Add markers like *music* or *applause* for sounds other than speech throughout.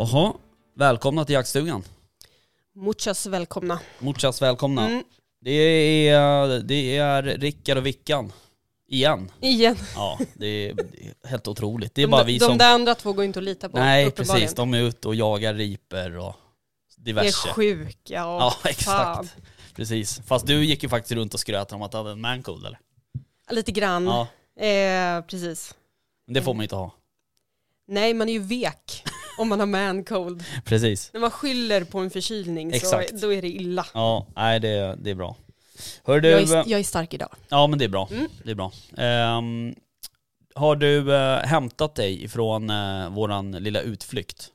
Jaha, välkomna till jaktstugan. Muchas välkomna. Muchas välkomna. Mm, Det, är, det är Rickard och Vickan. Igen. igen. Ja, det är, det är helt otroligt. Det är de, bara vi de som... där andra två går inte att lita på. Nej, precis. De är ute och jagar riper och Det är diverse. sjuka Ja, fan. exakt. Precis. Fast du gick ju faktiskt runt och skröt om att du hade en mancold eller? Lite grann. Ja, Eh, precis. men det får man ju inte ha. Nej, man är ju vek om man har man cold. Precis. När man skyller på en förkylning Exakt. så då är det illa. Ja, nej det, det är bra. Hör du, Jag är, jag är stark idag. ja men det är bra. Mm. Det är bra. Ehm, har du eh, hämtat dig ifrån uh, våran lilla utflykt?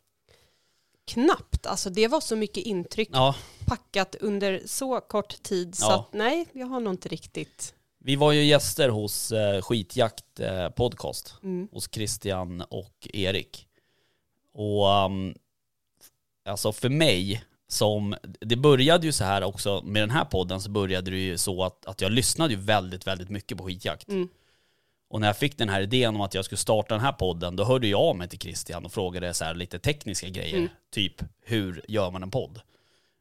Knappt, alltså det var så mycket intryck Ja, packat under så kort tid så Ja. att nej, jag har nog inte riktigt. vi var ju gäster hos uh, Skitjakt eh, podcast. Mm. hos Christian och Erik. Och um, alltså för mig, som, det började ju så här också, med den här podden så började det ju så att, att jag lyssnade ju väldigt, väldigt mycket på skitjakt. Mm. Och när jag fick den här idén om att jag skulle starta den här podden, då hörde jag av mig till Christian och frågade så här lite tekniska grejer. Mm. Typ, hur gör man en podd?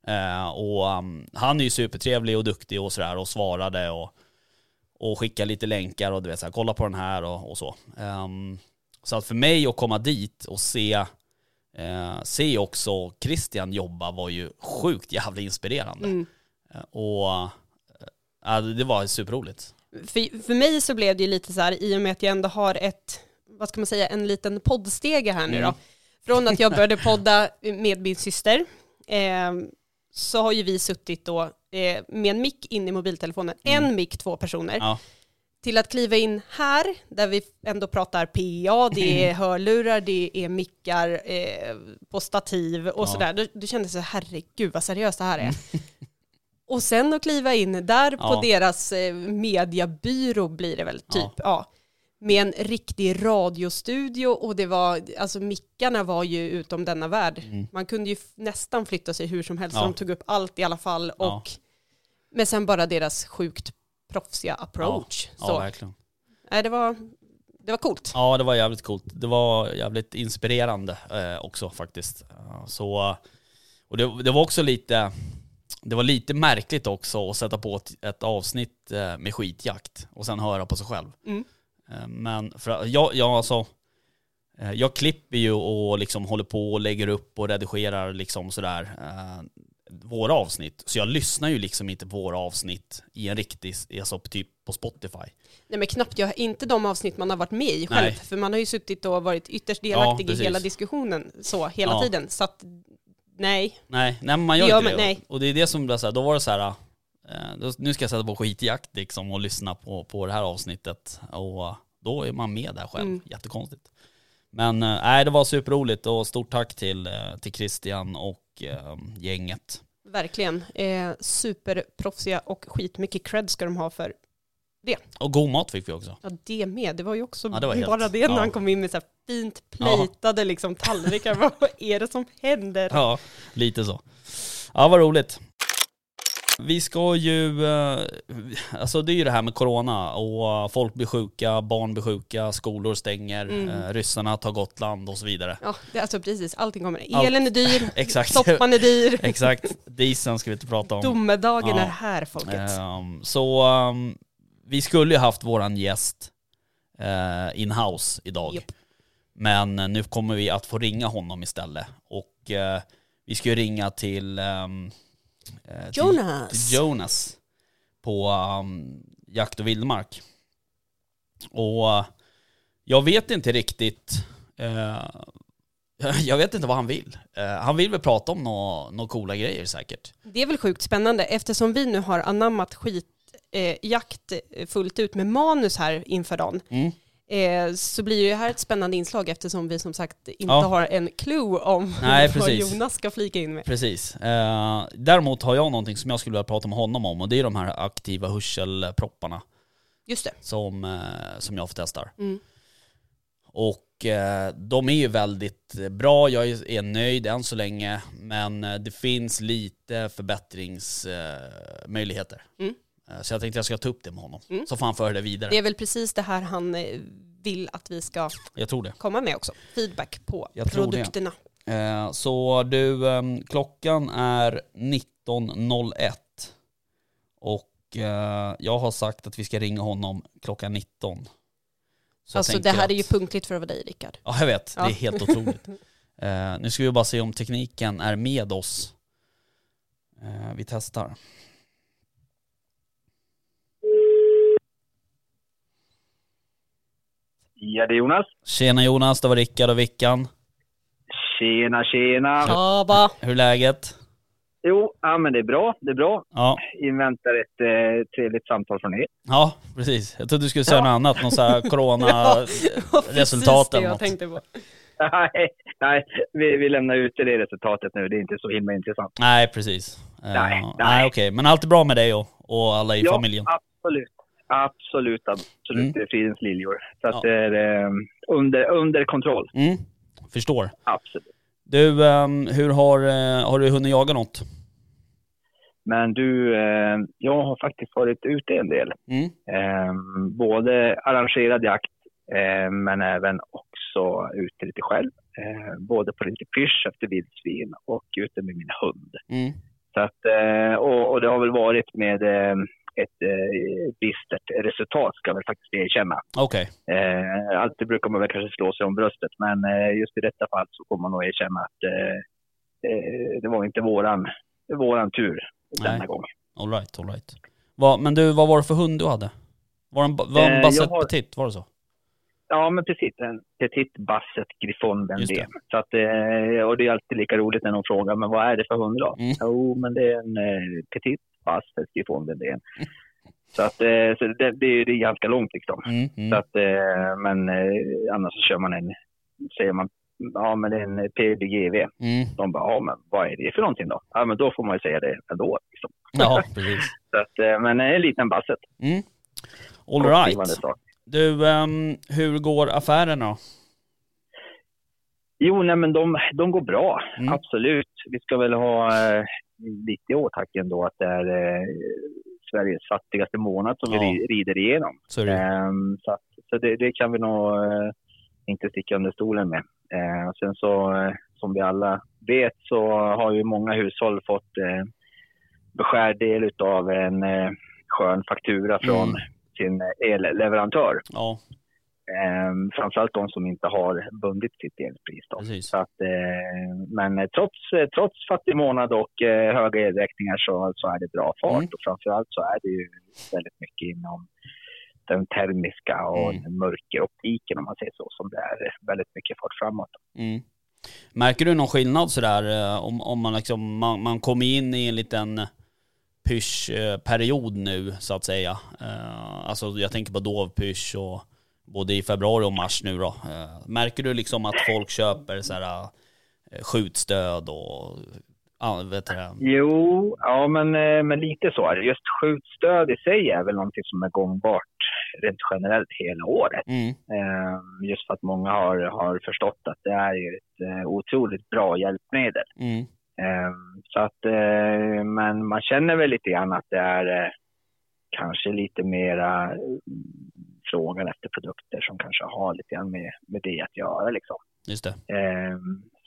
Eh, och um, han är ju supertrevlig och duktig och sådär och svarade och, och skickade lite länkar och du vet så här, kolla på den här och, och så. Ehm, så att för mig att komma dit och se, eh, se också Christian jobba var ju sjukt jävla inspirerande. Mm. Eh, och eh, det var superroligt. För, för mig så blev det ju lite så här, i och med att jag ändå har ett, vad ska man säga, en liten poddstege här nu Mm. då. Från att jag *laughs* började podda med min syster, eh, så har ju vi suttit då eh, med en mick in i mobiltelefonen, Mm. en mick, två personer, Ja, till att kliva in här, där vi ändå pratar PA, det är *laughs* hörlurar, det är mickar eh, på stativ och Ja. sådär. Då kändes det så herregud vad seriöst det här är. *laughs* Och sen att kliva in där på Ja. deras eh, mediabyrå blir det väl typ, ja. Med en riktig radiostudio och det var, alltså mickarna var ju utom denna värld. Mm. Man kunde ju nästan flytta sig hur som helst, Ja. de tog upp allt i alla fall. Ja. Och, Men sen bara deras sjukt proffsiga approach. ja så, verkligen. nej, det, var, det var coolt. Ja, det var jävligt coolt. Det var jävligt inspirerande eh, också faktiskt. Så, och det, det var också lite, det var lite märkligt också att sätta på ett, ett avsnitt eh, med skitjakt och sen höra på sig själv. Mm. Eh, men för, jag, jag alltså, eh, jag klipper ju och liksom håller på och lägger upp och redigerar liksom sådär eh, våra avsnitt. Så jag lyssnar ju liksom inte på våra avsnitt i en riktig, alltså typ på Spotify. Nej men knappt, jag, inte de avsnitt man har varit med i själv. Nej. För man har ju suttit och varit ytterst delaktig i precis. hela diskussionen så hela Ja. tiden. Så att nej, Nej, nej men man gör Ja, inte men det. nej. Och det är det som blir så här, då var det så här, eh, då, nu ska jag sätta på skitjakt liksom och lyssna på, på det här avsnittet. Och då är man med där själv, Mm. jättekonstigt. Men eh, nej, det var superroligt och stort tack till, eh, till Christian och eh, gänget. verkligen. Eh, superproffsiga och skitmycket cred ska de ha för Och god mat fick vi också. ja, det med. Det var ju också Ja, det var helt- bara det när ja. han kom in med så här fint plejtade liksom tallrikar. *laughs* Vad är det som händer? Ja, lite så. Ja, vad roligt. Vi ska ju, eh, alltså det är ju det här med corona och folk blir sjuka, barn blir sjuka, skolor stänger, Mm. eh, ryssarna tar Gotland och så vidare. Ja, det är alltså precis, allting kommer. Elen är dyr, *laughs* Exakt. soppan är dyr, *laughs* Exakt, dieseln ska vi inte prata om. domedagen Ja. är här folket. Ehm, så ehm, vi skulle ju haft våran gäst uh, in-house idag. Japp. Men eh, nu kommer vi att få ringa honom istället. Och eh, vi ska ju ringa till, ehm, eh, till, Jonas. till Jonas på um, Jakt och Vildmark. Och eh, jag vet inte riktigt, eh, *laughs* jag vet inte vad han vill. Eh, han vill väl prata om några nå coola grejer säkert. Det är väl sjukt spännande eftersom vi nu har anammat skitjakt eh, jakt, eh, fullt ut med manus här inför dagen. Mm. Eh, så blir ju det här ett spännande inslag eftersom vi som sagt inte Ja. har en clue om Nej, vad precis. Jonas ska flika in med. Precis. Eh, däremot har jag någonting som jag skulle vilja prata med honom om och det är de här aktiva hörselpropparna Just det. som, eh, som jag testar. Mm. Och eh, de är ju väldigt bra, jag är nöjd än så länge, men eh, det finns lite förbättringsmöjligheter. Möjligheter. Mm. Eh, så jag tänkte jag ska ta upp det med honom, Mm. så får han föra det vidare. Det är väl precis det här han eh, vill att vi ska det. komma med också. Feedback på Jag det. produkterna. Eh, så du, ehm, klockan är 19.01 och eh, jag har sagt att vi ska ringa honom klockan 19. Så alltså det här är ju att- punktligt för att vara dig Rickard. Ja, jag vet. Det Ja. är helt otroligt. *laughs* Eh, nu ska vi bara se om tekniken är med oss. Eh, vi testar. Ja, det är Jonas. Tjena Jonas, det var Rickard och Vickan. Tjena, tjena. Tjaba! Hur är läget? Jo, ja, men det är bra. Det är bra. Ja, Inväntar ett eh, trevligt samtal från er. ja precis. Jag trodde du skulle säga något annat, någon sån här *laughs* Ja, corona-resultat det eller jag något. tänkte på. *laughs* nej, nej vi, vi lämnar ut det resultatet nu. Det är inte så himla intressant. Nej, precis. Nej, nej, nej. okej. Men allt är bra med dig och, och alla i ja, familjen? absolut. Absolut, absolut. Mm. Fridens liljor. Så att Ja. det är eh, under, under kontroll. Mm, förstår. Absolut. Du, ehm, hur har, eh, har du hunnit jaga något? Men du, eh, jag har faktiskt varit ute en del. Mm. Både arrangerad jakt, men även också ute lite själv. Både på lite pysch efter vildsvin och ute med min hund. Mm. Så att, eh, och, och det har väl varit med ett eh, bistert resultat, ska jag väl faktiskt erkänna. Okej. Eh, alltid brukar man väl kanske slå sig om bröstet, men eh, just i detta fall så får man nog erkänna att eh, eh, det var inte våran, våran tur denna Nej. gång. All right, all right. Va, men du, vad var det för hund du hade? Var det en, ba- var det en Eh, Basset har- Petit, var det så? Ja, men precis. En petit basset griffon vendé. Så att, eh, och det är alltid lika roligt när någon frågar, men vad är det för hund då? Mm. Jo, men det är en eh, petit basset griffon vendé. *laughs* Så att eh, så det, det, är- det är ganska långt liksom. Mm, Så mm. att, eh, men annars så kör man en, säger man, ja men det är en PBGV. Mm. De bara, ja men vad är det för någonting då? Ja men då får man ju säga det ändå. Liksom. Ja, precis. *laughs* Så att, men en liten basset. Mm. All right. Du, ehm, hur går affärerna då? Jo, nej men de, de går bra. Mm. Absolut. Vi ska väl ha eh, lite i åtanke ändå att det är eh, Sveriges fattigaste månad som Ja. vi ri- rider igenom. Ehm, så att, så det, det kan vi nog eh, inte sticka under stolen med. Eh, och sen så, eh, som vi alla vet, så har ju många hushåll fått eh, beskärd del av en eh, skön faktura från Mm. Sin elleverantör. Ja, Eh, framförallt de som inte har bundit sitt elpris. Då. precis. Så att, eh, men eh, trots, eh, trots fattig månad och eh, höga elräkningar så, så är det bra fart. Mm. Och framförallt så är det ju väldigt mycket inom den termiska och Mm. den mörkeroptiken om man säger så, som det är väldigt mycket fart framåt. Mm. Märker du någon skillnad sådär eh, om, om man liksom, man, man kommer in i en liten pysch-period nu så att säga. Eh, Alltså jag tänker på dovpysch och både i februari och mars nu då. Eh, Märker du liksom att folk köper så här eh, skjutstöd och ja, vet det? Jo, ja men, men lite så är det. Just skjutstöd i sig är väl någonting som är gångbart rent generellt hela året. Mm, Just för att många har, har förstått att det är ett otroligt bra hjälpmedel. mm, Så att, eh, men man känner väl lite grann att det är eh, kanske lite mera mm, frågan efter produkter som kanske har lite grann med, med det att göra liksom. just det. Eh,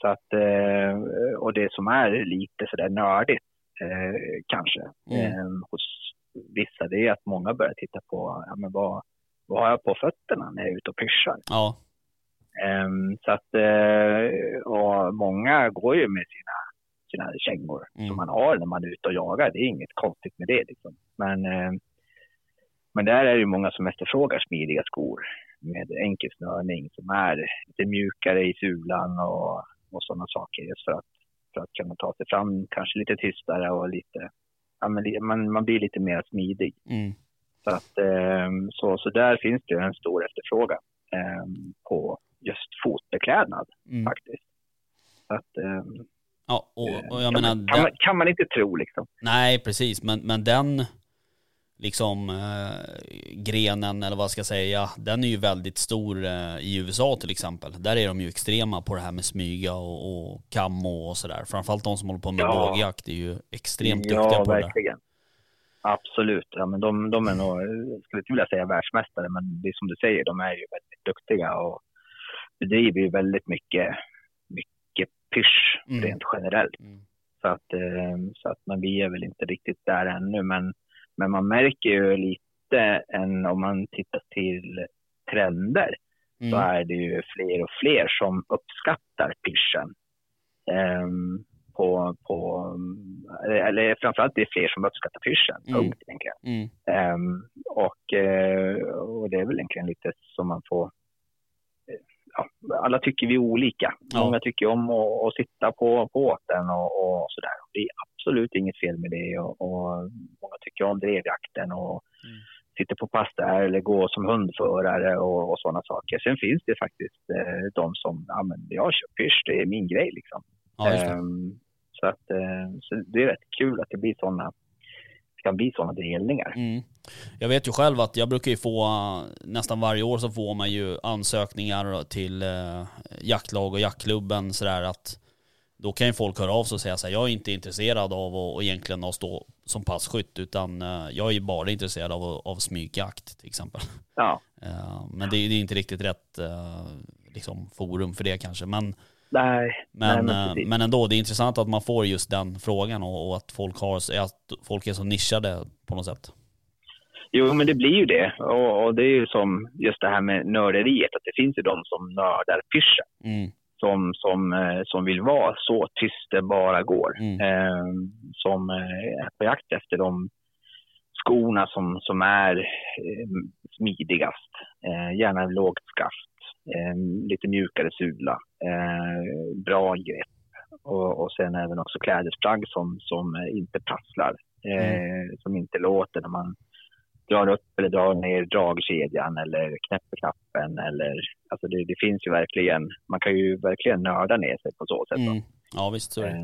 Så att, eh, och det som är lite sådär nördigt eh, kanske Mm. eh, hos vissa det är att många börjar titta på, ja men vad, vad har jag på fötterna när jag är ute och pyschar? Ja, Ehm, så att, eh, och många går ju med sina, sina kängor Mm. som man har när man är ute och jagar. Det är inget konstigt med det. Liksom. Men, eh, men där är det ju många som efterfrågar smidiga skor med enkel snörning som är lite mjukare i sulan och, och sådana saker. Just för att, för att kunna ta sig fram kanske lite tystare och lite, ja, man, man blir lite mer smidig. mm, Så, att, eh, så, så där finns det ju en stor efterfrågan. eh, på just fotbeklädnad Mm. faktiskt. Så att, eh, Ja, och, och jag kan, menar, man, kan, den, man, kan man inte tro liksom. nej precis, men, men den liksom eh, grenen eller vad jag ska säga, den är ju väldigt stor eh, i USA till exempel. Där är de ju extrema på det här med smyga och, och kammo och sådär. Framförallt de som håller på med Ja. bågjakt är ju extremt ja, duktiga på det. verkligen. Absolut. Ja, men de, de är nog, jag skulle inte vilja säga världsmästare, men det är som du säger, de är ju väldigt duktiga och bedriver ju väldigt mycket pysch Mm. rent generellt. Mm. Så att, eh, så att men vi är väl inte riktigt där ännu, men, men man märker ju lite en, om man tittar till trender, så Mm. är det ju fler och fler som uppskattar pyschen. Ehm, på, på, eller framförallt det är fler som uppskattar pyschen, Mm. punkt egentligen. Mm. Ehm, och, eh, och det är väl egentligen lite som man får, ja, alla tycker vi olika. Ja. Många tycker om att, att sitta på båten och, och sådär. Det är absolut inget fel med det och, och många tycker om drevjakten och Mm. sitter på pass där eller går som hundförare och, och sådana saker. Sen finns det faktiskt eh, de som, ja men jag kör pysch, det är min grej liksom. Ja. Ehm, så att eh, så det är rätt kul att det blir sådana, kan bli sådana delningar. Mm. Jag vet ju själv att jag brukar ju få, nästan varje år så får man ju ansökningar till eh, jaktlag och jaktklubben sådär att då kan ju folk höra av sig och säga så här, jag är inte intresserad av att och egentligen att stå som passkytt utan eh, jag är ju bara intresserad av, av smygjakt till exempel. Ja, Eh, men det är det är inte riktigt rätt eh, liksom, forum för det kanske. Men, nej, men, nej, eh, precis. men ändå, det är intressant att man får just den frågan och, och att folk har, att folk är så nischade på något sätt. Jo, men det blir ju det. Och, och det är ju som just det här med nörderiet, att det finns ju de som nördar pyschen. Mm, Som, som, eh, som vill vara så tyst det bara går. Mm. Eh, som eh, är på jakt efter de skorna som, som är eh, smidigast. Eh, gärna lågt skaft, eh, lite mjukare sula, eh, bra grepp. Och, och sen även också klädesplagg som, som inte prasslar. Eh, Som inte låter när man drar upp eller drar ner dragkedjan eller knäpper knappen. Eller, alltså det, det finns ju verkligen, man kan ju verkligen nörda ner sig på så sätt. mm. Ja visst så är det.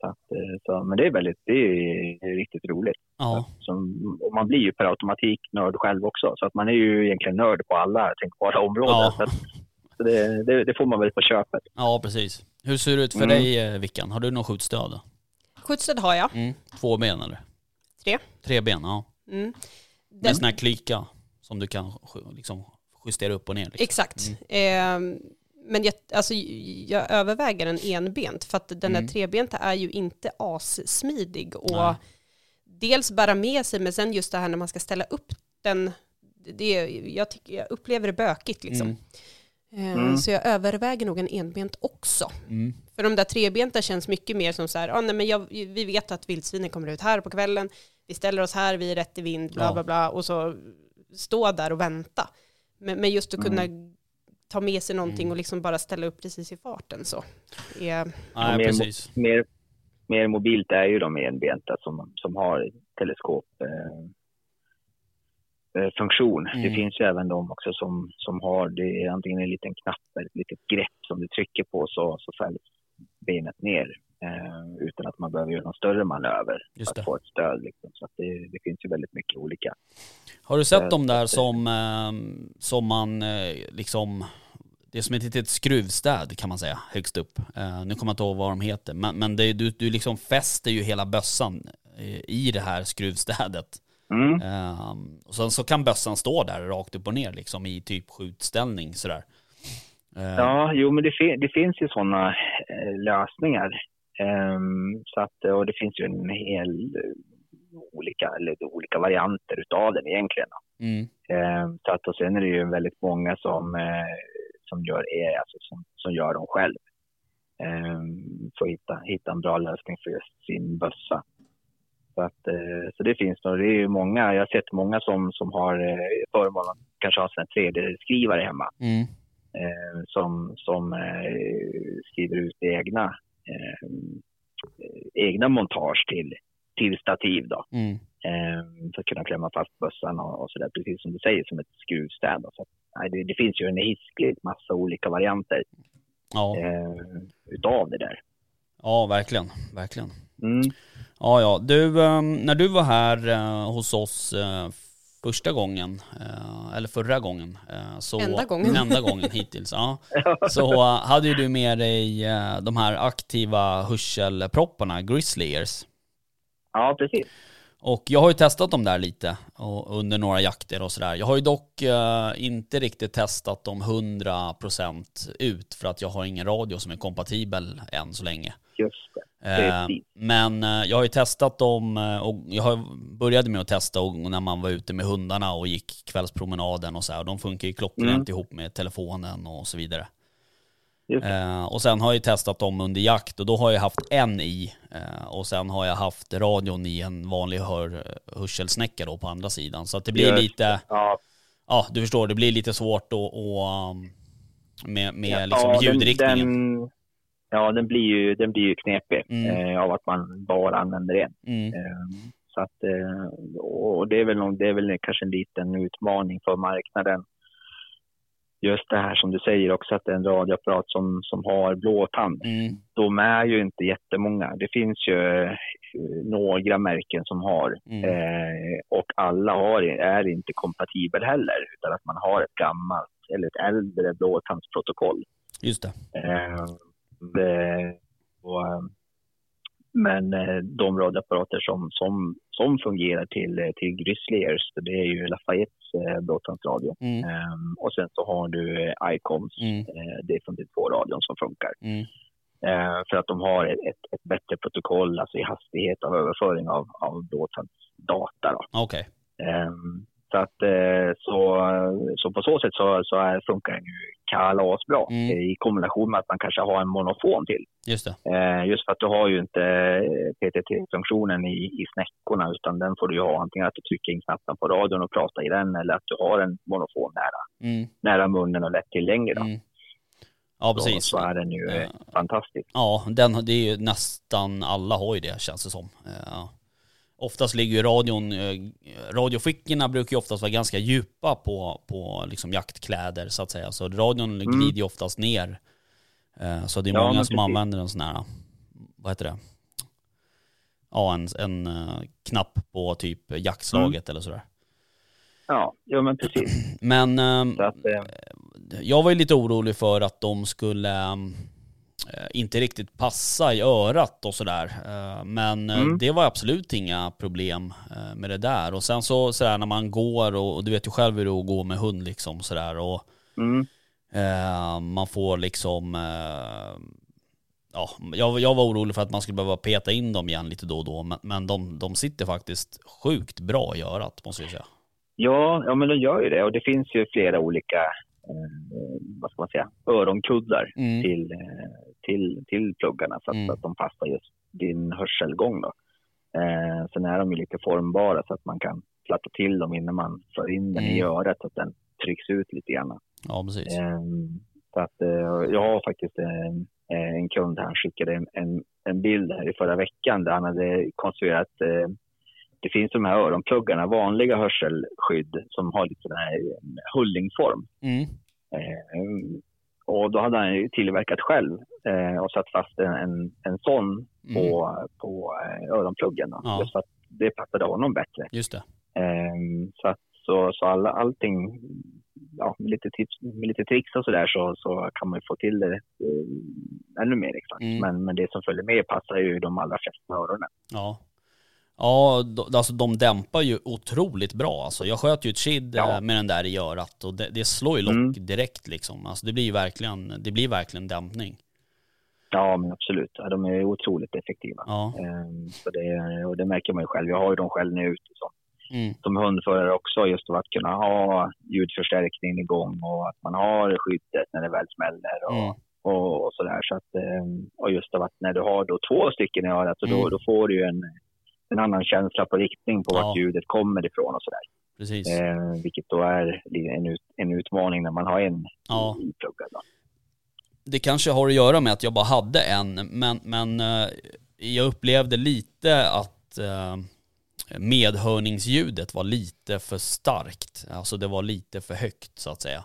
Så att, eh, så, men det är väldigt, det är riktigt roligt. Ja, Som, och man blir ju per automatik nörd själv också. Så att man är ju egentligen nörd på alla tänkbara områden. Ja. Så, att, så det, det, det får man väl på köpet. ja precis. Hur ser det ut för Mm. dig eh, Vickan? Har du något skjutstöd? Skjutstöd har jag, Mm. Två ben eller? Tre. Tre ben, ja. mm. Med Den, en sån här klyka som du kan liksom justera upp och ner. Liksom. exakt. Ehm, men jag, alltså, jag överväger en enbent för att den Mm. där trebenta är ju inte assmidig och Nej. dels bära med sig men sen just det här när man ska ställa upp den, det, jag, tycker, jag upplever det bökigt liksom. Mm. Ehm, Mm. Så jag överväger nog en enbent också. Mm. För de där trebenta känns mycket mer som så här, ah, nej, men jag, vi vet att vildsvinen kommer ut här på kvällen, vi ställer oss här, vi är rätt i vind, bla Ja. bla bla, och så stå där och vänta. Men, men just att kunna ta med sig någonting Mm. och liksom bara ställa upp precis i farten så. Är, Nej, mer- precis. Mer, mer mobilt är ju de enbenta som, som har teleskop. Eh, eh, funktion. Mm. Det finns ju även de också som, som har det antingen en liten knapp eller ett litet grepp som du trycker på så, så fälls benet ner eh, utan att man behöver göra någon större manöver Just för att få ett stöd. Liksom. Så det, det finns ju väldigt mycket olika. Har du sett Eh, de där som, eh, som man eh, liksom, det är som ett litet skruvstäd kan man säga, högst upp. Eh, nu kommer jag inte ihåg vad de heter, men, men det, du, du liksom fäster ju hela bössan eh, i det här skruvstädet. Mm. Eh, och sen så kan bössan stå där rakt upp och ner liksom i typ skjutställning sådär. Eh, Ja, jo, men det, fin- det finns ju sådana eh, lösningar. Ehm, så att, och det finns ju en hel olika, eller olika varianter utav den egentligen. Mm, Ehm, så att, och sen är det ju väldigt många som, eh, som, gör, eh, alltså, som, som gör dem själv. Ehm, för att hitta, hitta en bra lösning för just sin bössa. Så, att, eh, så det finns nog, det är ju många, jag har sett många som, som har förmånen kanske ha en 3D-skrivare hemma mm, som, som skriver ut egna, eh, egna montage till, till stativ. Då. mm, Eh, att kunna klämma fast bössan och, och sådär, precis som du säger, som ett skruvstäd. Så att, nej, det, det finns ju en hisklig massa olika varianter Ja, eh, utav det där. ja verkligen, verkligen. Mm. Ja, ja. Du, ehm, när du var här eh, hos oss eh, första gången, eh, eller förra gången, eh, så... Enda gången. *laughs* Enda gången hittills, *laughs* ja. Så hade ju du med dig eh, de här aktiva hörselpropparna, Grizzly Ears. Ja, precis. Och jag har ju testat dem där lite och, under några jakter och sådär. Jag har ju dock eh, inte riktigt testat dem 100% ut för att jag har ingen radio som är kompatibel än så länge. Just det. Eh, men eh, jag har ju testat dem eh, och jag började med att testa och när man var ute med hundarna och gick kvällspromenaden och så här. Och de funkar ju klockrent ihop med telefonen och så vidare. Och sen har jag ju testat dem under jakt och då har jag haft en i och sen har jag haft radion i en vanlig hör, hörselsnäcka då på andra sidan. Så att det blir lite, Ja, ja du förstår, det blir lite svårt att, att um, med, med liksom ljudriktningen. Den, ja, den blir ju, den blir ju knepig Mm. eh, av att man bara använder en. Mm, Eh, Så att, eh, och det är väl, det är väl kanske en liten utmaning för marknaden. Just det här som du säger också, att det är en radioapparat som, som har blåtand. mm, De är ju inte jättemånga. Det finns ju eh, några märken som har mm. eh, och alla har, är inte kompatibel heller utan att man har ett gammalt eller ett äldre blåtandsprotokoll. Just det. Eh, och, eh, men eh, de radioapparater som, som, som fungerar till, till Grizzly Airs, det är ju Lafayettes eh, blåtandsradio. Mm, Eh, och sen så har du Icoms, mm, eh, det är från radion som funkar. mm. Eh, för att de har ett, ett, bättre protokoll, alltså i hastighet av överföring av, av blåtandsdata. Då. Okej. Ehm, så, att, eh, så, så på så sätt så, så är, funkar den ju kalasbra Mm. i kombination med att man kanske har en monofon till. Just det. Eh, just för att du har ju inte eh, PTT-funktionen i, i snäckorna utan den får du ju ha antingen att du trycker in knappen på radion och pratar i den eller att du har en monofon nära, Mm, nära munnen och lättillgänglig. Då. mm. Ja, precis. så är den ju Ja. fantastisk. Ja, den, det är ju nästan alla har ju det känns det som. Eh, oftast ligger ju radion, eh, radiofickorna brukar ju oftast vara ganska djupa på, på liksom jaktkläder så att säga. Så radion glider ju oftast ner. Eh, så det är Mm. Ja, många som precis. använder en sån här, vad heter det? Ja, en, en eh, knapp på typ jaktslaget Mm. eller sådär. Ja, ja men precis. *clears throat* Men att, jag var ju lite orolig för att de skulle inte riktigt passa i örat och sådär. Eh, Men eh, Mm. det var absolut inga problem eh, med det där. Och sen så sådär när man går och, och du vet ju själv hur det är att gå med hund liksom sådär och mm, eh, man får liksom eh, Ja, jag, jag var orolig för att man skulle behöva peta in dem igen lite då och då, men, men de, de sitter faktiskt sjukt bra i örat måste jag säga. Ja, ja, men de gör ju det. Och det finns ju flera olika eh, vad ska man säga, öronkuddar Mm. till, eh, till, till pluggarna så att, Mm. att de passar just din hörselgång. Då. Eh, sen är de ju lite formbara så att man kan platta till dem innan man för in den i Mm. örat så att den trycks ut lite grann. Ja, precis. Eh, så att, eh, jag har faktiskt en, en kund här, han skickade en, en, en bild här i förra veckan där han hade konstruerat eh, det finns de här öronpluggarna, vanliga hörselskydd som har lite sån här eh, hullingform. Mm. Och då hade han ju tillverkat själv eh, och satt fast en, en, en sån på, på eh, öronpluggen. Då, Mm. Ja. Just för att det passade honom bättre. Just det. Eh, så att, så, så alla, allting, ja, med lite, tips, med lite tricks och sådär så, så kan man ju få till det eh, ännu mer exakt. Mm. Men, men det som följer med passar ju de allra flesta öronen. Ja. Ja, alltså de dämpar ju otroligt bra alltså. Jag sköt ju ett kid Ja. eh, med den där i örat och det, det slår ju lock Mm. direkt liksom. Alltså det blir ju verkligen, det blir verkligen dämpning. Ja, men absolut. Ja, de är otroligt effektiva. Ja. Eh, så det, och det märker man ju själv. Jag har ju dem själv nu ute som, Mm. som hundförare också, just att kunna ha ljudförstärkning igång och att man har skyddet när det väl smäller och, Mm. och, och sådär. Så att, eh, och just av att när du har då två stycken i örat, så då, Mm. då får du ju en, en annan känsla på riktning på Ja. vart ljudet kommer ifrån och sådär. Precis. Eh, vilket då är en, ut, en utmaning när man har en Ja. i pluggen. Då. Det kanske har att göra med att jag bara hade en, men, men eh, jag upplevde lite att, eh, medhörningsljudet var lite för starkt. Alltså det var lite för högt så att säga.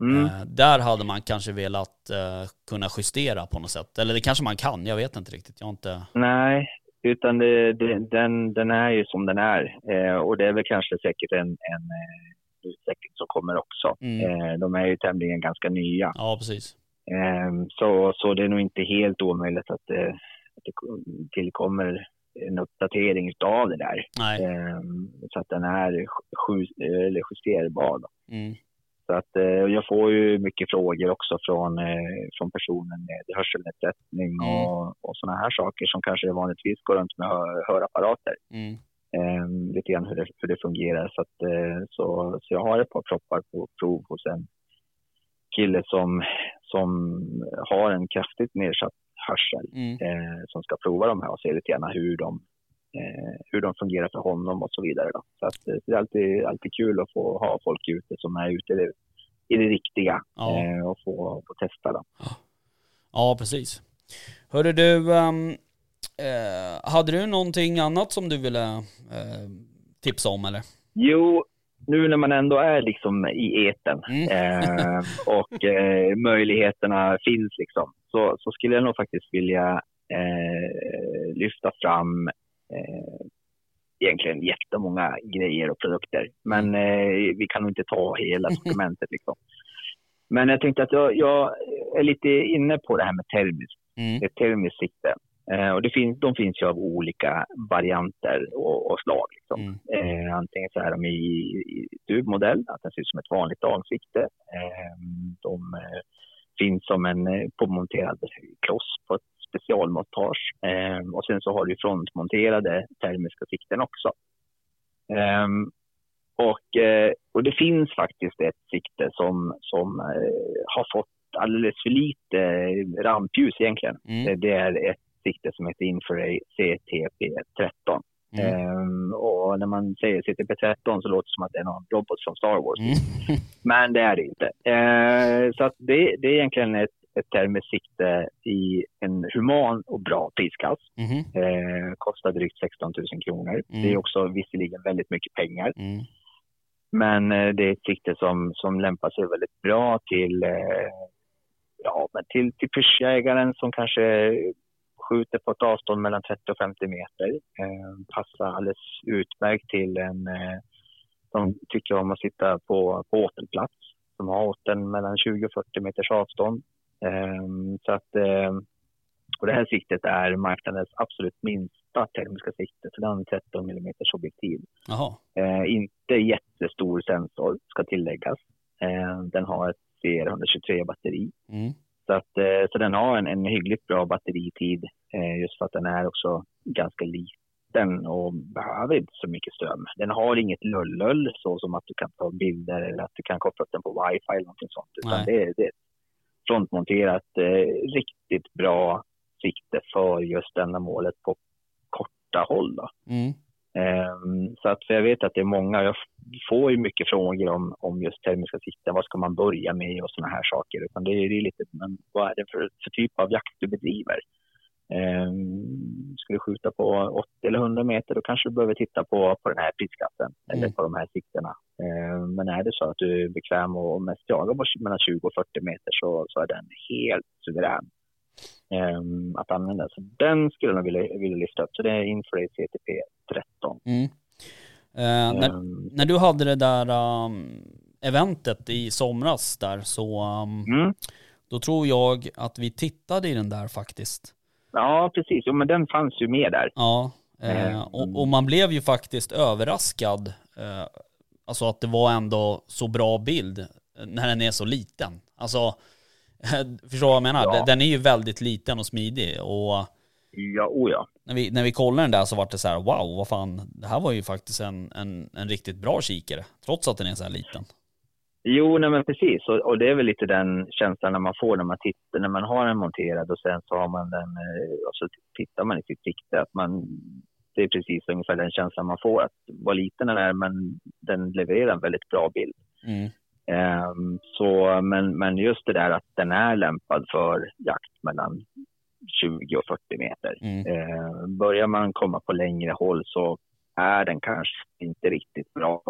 Mm. Eh, där hade man kanske velat eh, kunna justera på något sätt. Eller det kanske man kan, jag vet inte riktigt. Jag har inte... Nej, utan det, det, den, den är ju som den är. Eh, och det är väl kanske säkert en, en eh, utveckling som kommer också. Mm. Eh, de är ju tämligen ganska nya. Ja, precis. Eh, så, så det är nog inte helt omöjligt att det, att det tillkommer en uppdatering av det där. Nej. Eh, så att den är ju, eller justerbar. Mm. Så att, eh, jag får ju mycket frågor också från, eh, från personer med hörselnedsättning Mm. och, och sådana här saker som kanske vanligtvis går runt med hör, hörapparater. Mm. Eh, lite grann hur det, hur det fungerar. Så, att, eh, så, så jag har ett par proppar på prov hos en kille som, som har en kraftigt nedsatt hörsel Mm. eh, som ska prova de här och se lite grann hur de, eh, hur de fungerar för honom och så vidare. Då. Så att, eh, det är alltid, alltid kul att få ha folk ute som är ute i det, i det riktiga Ja. eh, och få, få testa. Då. Ja, precis. Hörru du, ehm, eh, hade du någonting annat som du ville eh, tipsa om eller? Jo, nu när man ändå är liksom i eten Mm. eh, *laughs* och eh, möjligheterna finns liksom, så, så skulle jag nog faktiskt vilja eh, lyfta fram eh, egentligen jättemånga grejer och produkter. Men eh, vi kan nog inte ta hela *laughs* sortimentet liksom. Men jag tänkte att jag, jag är lite inne på det här med termiskt Mm. ett termiskt sikte. Eh, och det finns, de finns ju av olika varianter och, och slag. Liksom. Mm. Eh, antingen så är de i, i tubmodell, att den ser ut som ett vanligt dagsikte. Eh, de eh, finns som en eh, påmonterad kloss på ett specialmontage. Eh, och sen så har du frontmonterade termiska sikten också. Eh, och, eh, och det finns faktiskt ett sikte som, som eh, har fått alldeles för lite eh, rampljus egentligen. Mm. Det- är ett sikte som heter Infraray CTP-13. Mm. Ehm, och när man säger CTP-13 så låter det som att det är någon robot från Star Wars. Mm. *laughs* Men det är det inte. Ehm, så det, det är egentligen ett, ett termiskt sikte i en human och bra prisklass. Mhm. Ehm, kostar drygt 16 000 kronor. Mm. Det är också visserligen väldigt mycket pengar. Mm. Men eh, det är ett sikte som, som lämpar sig väldigt bra till, eh, ja, men till, till pyrschjägaren som kanske skjuter på ett avstånd mellan 30 och 50 meter. Eh, passar alldeles utmärkt till en eh, som tycker om att sitta på, på åtelplats. Som har åteln mellan 20 och 40 meters avstånd. Eh, så att, eh, och det här siktet är marknadens absolut minsta termiska sikte. Så en 13 mm objektiv. Jaha. Eh, inte jättestor sensor ska tilläggas. Den har ett CR123-batteri. Mm. Så, att, eh, så den har en, en hyggligt bra batteritid eh, just för att den är också ganska liten och behöver inte så mycket ström. Den har inget lullull så som att du kan ta bilder eller att du kan koppla upp den på wifi eller någonting sånt. Utan Nej. det, det är ett frontmonterat eh, riktigt bra sikte för just ändamålet på korta håll. Mm. Ehm, så att, för jag vet att det är många, jag får ju mycket frågor om, om just termiska sikten, vad ska man börja med och sådana här saker. Utan det är ju lite, men vad är det för, för typ av jakt du bedriver? Um, ska du skjuta på 80 eller 100 meter, då kanske du behöver titta på, på den här prisklassen eller Mm. på de här siktena. Ehm, men är det så att du är bekväm och mest jagar på mellan 20 och 40 meter så, så är den helt suverän ehm, att använda. Så den skulle jag vilja, vilja lyfta upp. Så det är Infrared CTP 13. Mm. Eh, när, Ehm, när du hade det där um, eventet i somras där så um, mm. då tror jag att vi tittade i den där faktiskt. Ja, precis. Jo, men den fanns ju med där. Ja, eh, Mm. och, och man blev ju faktiskt överraskad. Eh, alltså att det var ändå så bra bild eh, när den är så liten. Alltså, *laughs* förstår vad jag menar? Ja. Den- är ju väldigt liten och smidig och Ja, oh ja. när vi, när vi kollade den där så var det så här, wow, vad fan, det här var ju faktiskt en, en, en riktigt bra kikare, trots att den är så här liten. Jo, nej men precis. Och, och det är väl lite den känslan när man får när man tittar, när man har den monterad och sen så har man den, eh, och så tittar man i sitt sikte. Att man, det är precis ungefär den känslan man får, att vad liten den är, men den levererar en väldigt bra bild. Mm. Ehm, så, men, men just det där att den är lämpad för jakt mellan 20 och 40 meter. Mm. Eh, börjar man komma på längre håll så är den kanske inte riktigt bra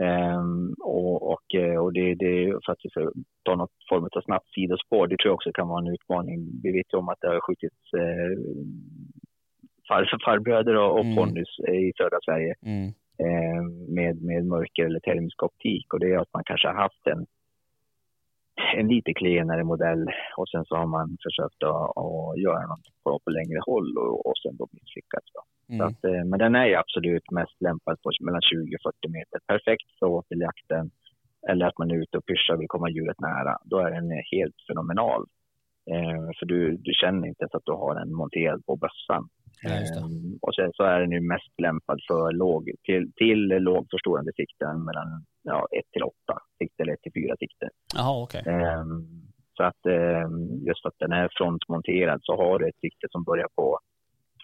Um, och, och, eh, och det, det för att vi ska ta något form av snabbt sidospår, det tror jag också kan vara en utmaning. Vi vet ju om att det har skjutits eh, far, farbröder och, och mm. ponnys i södra Sverige mm. eh, med, med mörker eller termisk optik och det är att man kanske har haft en en lite klenare modell och sen så har man försökt att, att göra något på, på längre håll och, och sen då misslyckats. Då. Mm. Så att, eh, men den är ju absolut mest lämpad på mellan 20 och 40 meter. Perfekt för åteljakten eller att man är ute och pyschar och vill komma djuret nära. Då är den helt fenomenal. Eh, för du, du känner inte ens att du har den monterad på bössan. Ja, um, och sen så är den ju mest lämpad för låg, till, till lågförstorande sikten mellan ja, 1 till 8 sikter eller 1 till 4 sikter. Jaha, okej. Okay. Um, så att just att den är frontmonterad så har du ett sikte som börjar på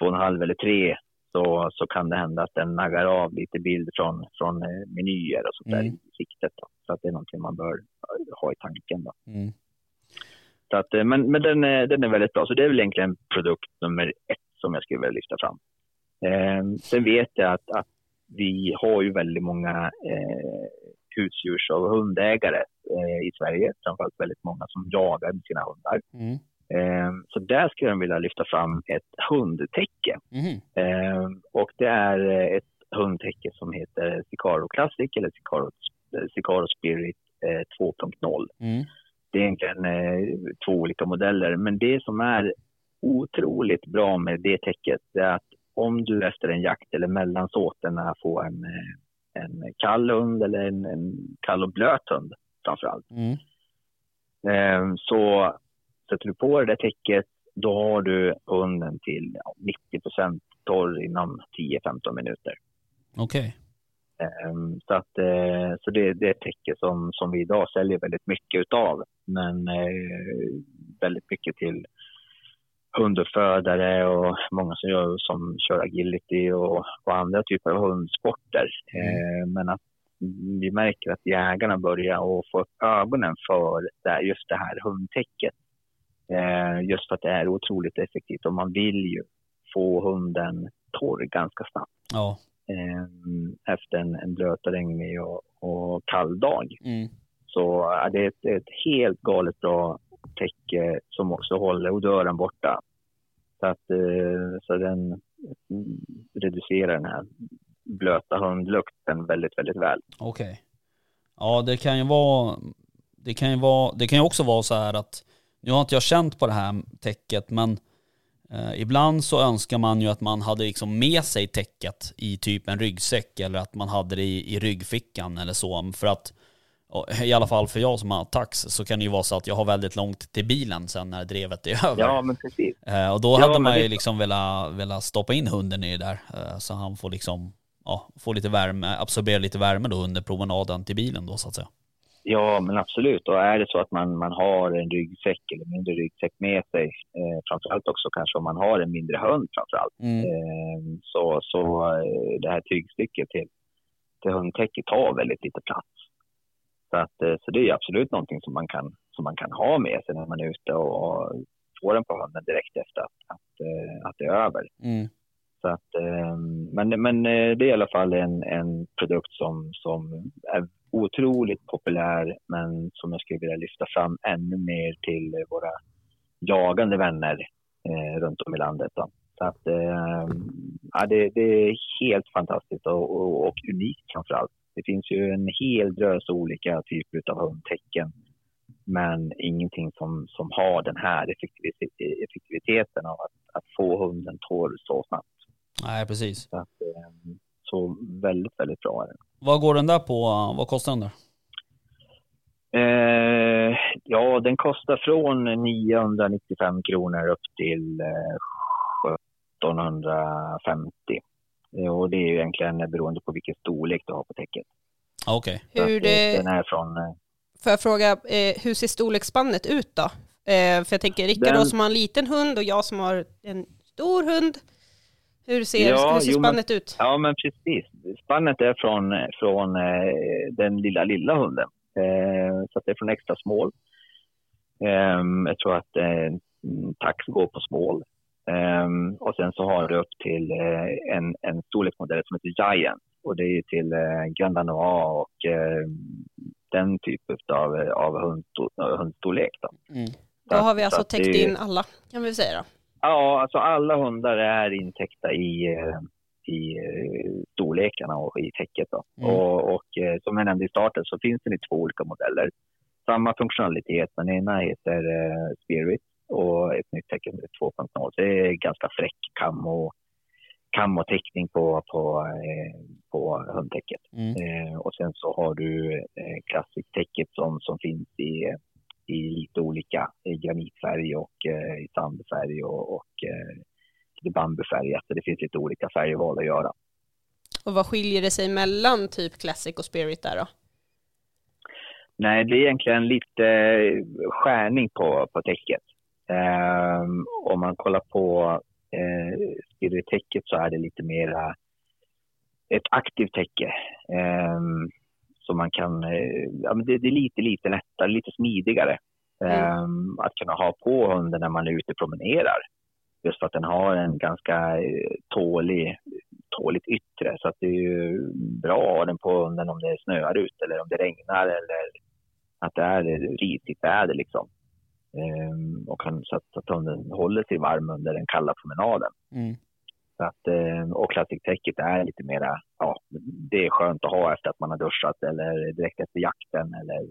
2,5 eller 3 så, så kan det hända att den naggar av lite bild från, från eh, menyer och sånt där mm. i siktet. Då. Så att det är någonting man bör ha i tanken. Då. Mm. Så att, eh, men men den, är, den är väldigt bra. Så det är väl egentligen produkt nummer ett som jag skulle vilja lyfta fram. Eh, sen vet jag att, att vi har ju väldigt många eh, husdjurs och hundägare eh, i Sverige. Framförallt väldigt många som jagar med sina hundar. Mm. Eh, så där skulle jag vilja lyfta fram ett hundtäcke. Mm. Eh, och det är ett hundtäcke som heter Sicaro Classic eller Sicaro, Sicaro Spirit 2.0. Mm. Det är egentligen två olika modeller, men det som är otroligt bra med det täcket är att om du efter en jakt eller mellan såterna får en, eh, en kall hund eller en, en kall och blöt hund framför allt. Mm. Eh, så sätter du på det där täcket, då har du hunden till 90 procent torr inom 10-15 minuter. Okej. Okay. Ehm, så att, eh, så det, det är ett täcke som, som vi idag säljer väldigt mycket utav. Men väldigt mycket till hunduppfödare och många som, gör, som kör agility och, och andra typer av hundsporter. Mm. Eh, men att vi märker att jägarna börjar att få upp ögonen för just det här hundtäcket. Eh, just för att det är otroligt effektivt och man vill ju få hunden torr ganska snabbt. Ja. Eh, efter en, en blöt och regnig och, och kall dag. Mm. Så ja, det är ett, ett helt galet bra täcke som också håller odören borta. Så, att, eh, så den reducerar den här blöta hundlukten väldigt, väldigt väl. Okej. Okay. Ja, det kan ju vara, det kan ju vara, det kan ju också vara så här att, nu har inte jag känt på det här täcket, men eh, ibland så önskar man ju att man hade liksom med sig täcket i typ en ryggsäck eller att man hade det i, i ryggfickan eller så. För att i alla fall för jag som har tax så kan det ju vara så att jag har väldigt långt till bilen sen när drevet är *laughs* över. Ja, men precis. Eh, och då ja, hade man ju liksom velat, velat stoppa in hunden i det där eh, så han får liksom, ja, få lite värme, absorbera lite värme då under promenaden till bilen då så att säga. Ja, men absolut. Och är det så att man, man har en ryggsäck eller mindre ryggsäck med sig, eh, framförallt också kanske om man har en mindre hund framförallt, mm. eh, så, så eh, det här tygstycket till, till hundtäcket tar väldigt lite plats. Så, att, eh, så det är absolut någonting som man kan, som man kan ha med sig när man är ute och får den på hunden direkt efter att, att, eh, att det är över. Mm. Så att, ehm, men, men eh, det är i alla fall en, en produkt som, som är otroligt populär men som jag skulle vilja lyfta fram ännu mer till våra jagande vänner eh, runt om i landet. Då. Så att, eh, ja, det, det, är helt fantastiskt och, och, och unikt framför allt. Det finns ju en hel drös olika typer av hundtecken men ingenting som, som har den här effektiviteten av att, att få hunden torr så snabbt. Nej, precis. Så, att, eh, så väldigt, väldigt bra är den. Vad går den där på? Vad kostar den där? Eh, ja, den kostar från 995 kronor upp till eh, 1750. Eh, och det är ju egentligen beroende på vilken storlek du har på täcket. Okej. Okay. Hur det... Den är från... Eh, Får jag fråga, eh, hur ser storleksspannet ut då? Eh, för jag tänker Rickard den... då som har en liten hund och jag som har en stor hund. Hur ser, ja, hur ser jo, spannet men, ut? Ja, men precis. Spannet är från, från eh, den lilla, lilla hunden. Eh, så det är från extra small. Eh, jag tror att eh, tax går på small. Ehm, och sen så har du upp till eh, en, en storleksmodell som heter Giant. Och det är till eh, Grand Danois och eh, den typen av, av hundsto- hundstorlek. Då. Mm. Då har vi Så alltså täckt in alla, kan vi säga då. Ja, alltså alla hundar är intäckta i, eh, i eh, storlekarna och i täcket. Då. Mm. Och, och eh, som jag nämnde i starten så finns det två olika modeller. Samma funktionalitet, men ena heter Spirit och ett nytt täcke som heter 2.0. Så det är ganska fräck kam och, kam och täckning på, på, på hundtäcket. Mm. Och sen så har du eh, klassiktäcket som, som finns i, i lite olika i granitfärg och eh, i sandfärg och, och eh, lite bambufärg. Alltså det finns lite olika färgval att göra. Och vad skiljer det sig mellan typ Classic och Spirit där då? Nej, det är egentligen lite eh, skärning på, på täcket. Ehm, om man kollar på eh, Spirit-täcket så är det lite mera ett aktivt täcke. Ehm, så man kan, eh, ja, men det, det är lite, lite lättare, lite smidigare ehm, att kunna ha på hunden när man är ute och promenerar. Just för att den har en ganska eh, tålig, tåligt yttre. Så att det är ju bra att ha den på hunden om det snöar ut eller om det regnar eller att det är risigt väder liksom. Ehm, och kan, så, att, att hunden håller sig varm under den kalla promenaden. Mm. Så att, eh, och klassiktäcket är lite mera, ja, det är skönt att ha efter att man har duschat eller direkt efter jakten eller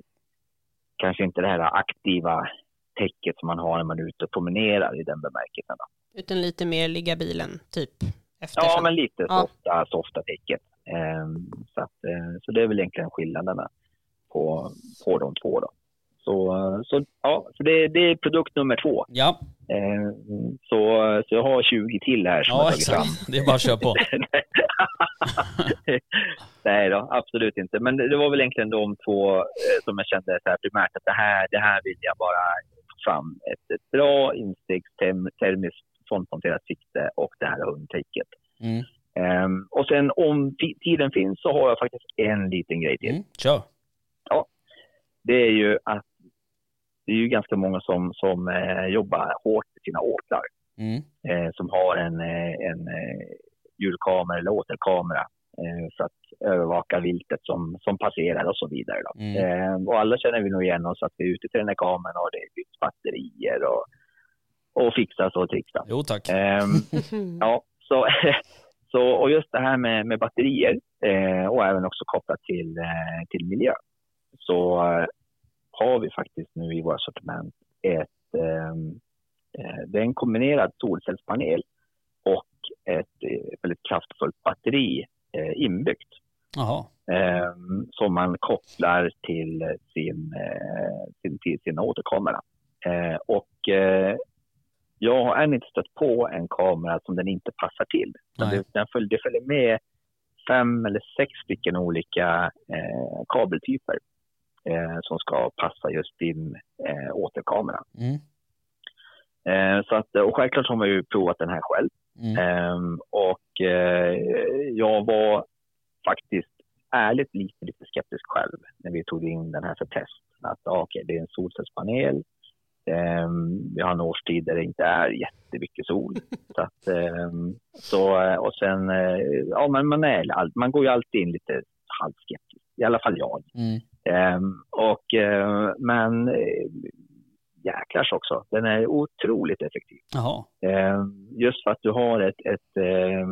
kanske inte det här aktiva täcket som man har när man är ute och promenerar i den bemärkelsen. Då. Utan lite mer ligga bilen, typ. Efter Ja, men lite Ja. softa, softa täcket. Ehm, så, att, eh, så det är väl egentligen skillnaderna på, på de två. Då. Så, eh, så, ja, så det, det är produkt nummer två. Ja, Ehm, så, så jag har 20 till här som jag ja har tagit fram. exakt. Det är bara att köra på. *laughs* Nej då, absolut inte. Men det det var väl egentligen de två eh, som jag kände så här primärt att det här, det här vill jag bara få fram. Ett, ett bra instegstermiskt fondmonterat sikte och det här hundtäcket. Mm. Ehm, och sen om ti- tiden finns så har jag faktiskt en liten grej till. Mm. Kör. Det är ju att det är ju ganska många som, som eh, jobbar hårt med sina åkrar. Mm. eh, som har en, eh, en eh, hjulkamera eller återkamera eh, för att övervaka viltet som, som passerar och så vidare. Då. Mm. Eh, och alla känner vi nog igen oss att vi är ute till den här kameran och det byts batterier och, och fixas och trixas. Jo tack. Ehm, *laughs* ja, så, *laughs* så, och just det här med, med batterier eh, och även också kopplat till, eh, till miljö så eh, har vi faktiskt nu i våra sortiment ett, ehm, eh, det är en kombinerad solcellspanel och ett eh, väldigt kraftfullt batteri eh, inbyggt ehm, som man kopplar till sin, eh, sin, till sin återkamera. Eh, och eh, jag har ännu inte stött på en kamera som den inte passar till. Det, den följer, det följer med fem eller sex stycken olika eh, kabeltyper eh, som ska passa just din eh, återkamera. Mm. Eh, så att, och självklart har man ju provat den här själv. Mm. Ehm, och eh, jag var faktiskt ärligt lite, lite skeptisk själv när vi tog in den här för test. Att ja, okej, det är en solcellspanel. Ehm, vi har en årstid där det inte är jättemycket sol. *laughs* så att, ehm, så, eh, och sen, eh, ja men man, är, man går ju alltid in lite halvskeptisk. I alla fall jag. Mm. Ehm, och, eh, men eh, jäklars också. Den är otroligt effektiv. Jaha. Eh, just för att du har ett, ett eh,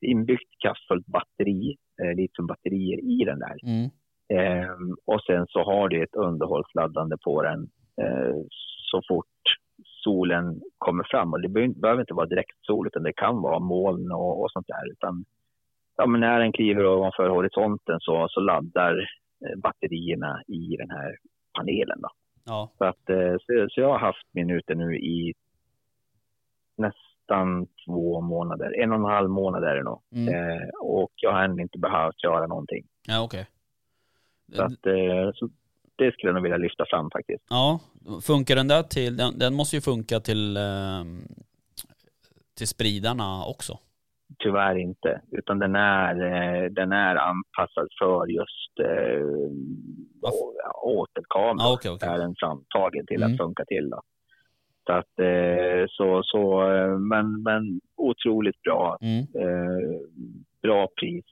inbyggt kraftfullt batteri, eh, litiumbatterier i den där. Mm. Och sen så har du ett underhållsladdande på den eh, så fort solen kommer fram. Och det behöver, inte vara direkt sol utan det kan vara moln och, och sånt där. Utan, ja, men när den kliver ovanför horisonten så, så laddar batterierna i den här panelen. Då. Ja. Så, att, eh, så, så jag har haft min ute nu i nästan två månader. En och en halv månad är det nog. Mm. Eh, och jag har ännu inte behövt göra någonting. Ja okej. Så, att, eh, så det skulle jag nog vilja lyfta fram faktiskt. Ja, funkar den där till, den, den måste ju funka till, till spridarna också. Tyvärr inte, utan den är, eh, den är anpassad för just eh, återkamera. Ja, okej, okej. är den framtagen till Mm. att funka till. Då. Så att, eh, så, så, eh, men, men otroligt bra. Mm. Eh, bra pris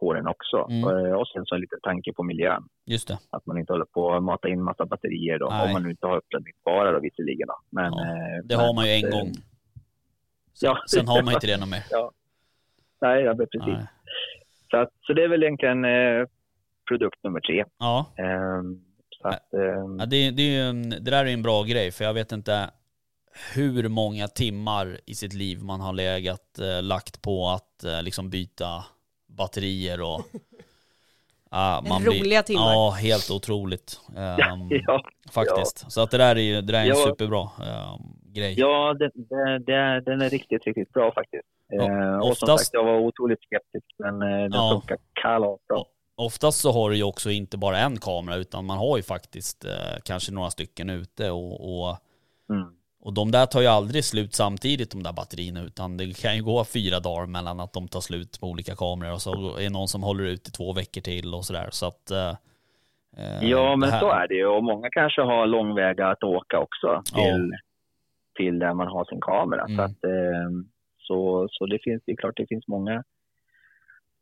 på den också. Mm. Och sen så en liten tanke på miljön. Just det. Att man inte håller på att mata in massa batterier då, Nej. om man nu inte har uppladdningsbara då visserligen. Då. Men, Ja, Det men har man ju att, en eh, gång. Sen, ja. *laughs* sen har man inte det något mer. Nej, ja, precis. Nej. Så, att, så det är väl egentligen eh, produkt nummer tre. Ja, Ehm, så att, ehm, Ja, det, det, är ju en, det där är en bra grej för jag vet inte hur många timmar i sitt liv man har legat, eh, lagt på att eh, liksom byta batterier och... *laughs* Ja, Roliga timmar. Ja, helt otroligt. *laughs* ehm, ja, faktiskt. Så att det där är ju det där är en Ja. superbra ehm, grej. ja det, det, det, den är riktigt, riktigt bra faktiskt. Ja, Ehm, och som oftast- sagt, jag var otroligt skeptisk, men eh, den Ja. funkar kalas bra. Oftast så har du ju också inte bara en kamera utan man har ju faktiskt eh, kanske några stycken ute och, och, Mm. och de där tar ju aldrig slut samtidigt de där batterierna utan det kan ju gå fyra dagar mellan att de tar slut på olika kameror och så är det någon som håller ut i två veckor till och sådär så att eh, eh, Ja, men så är det ju. Och många kanske har långväga att åka också till, till där man har sin kamera. Mm. Så, att, eh, så, så det finns det är klart det finns många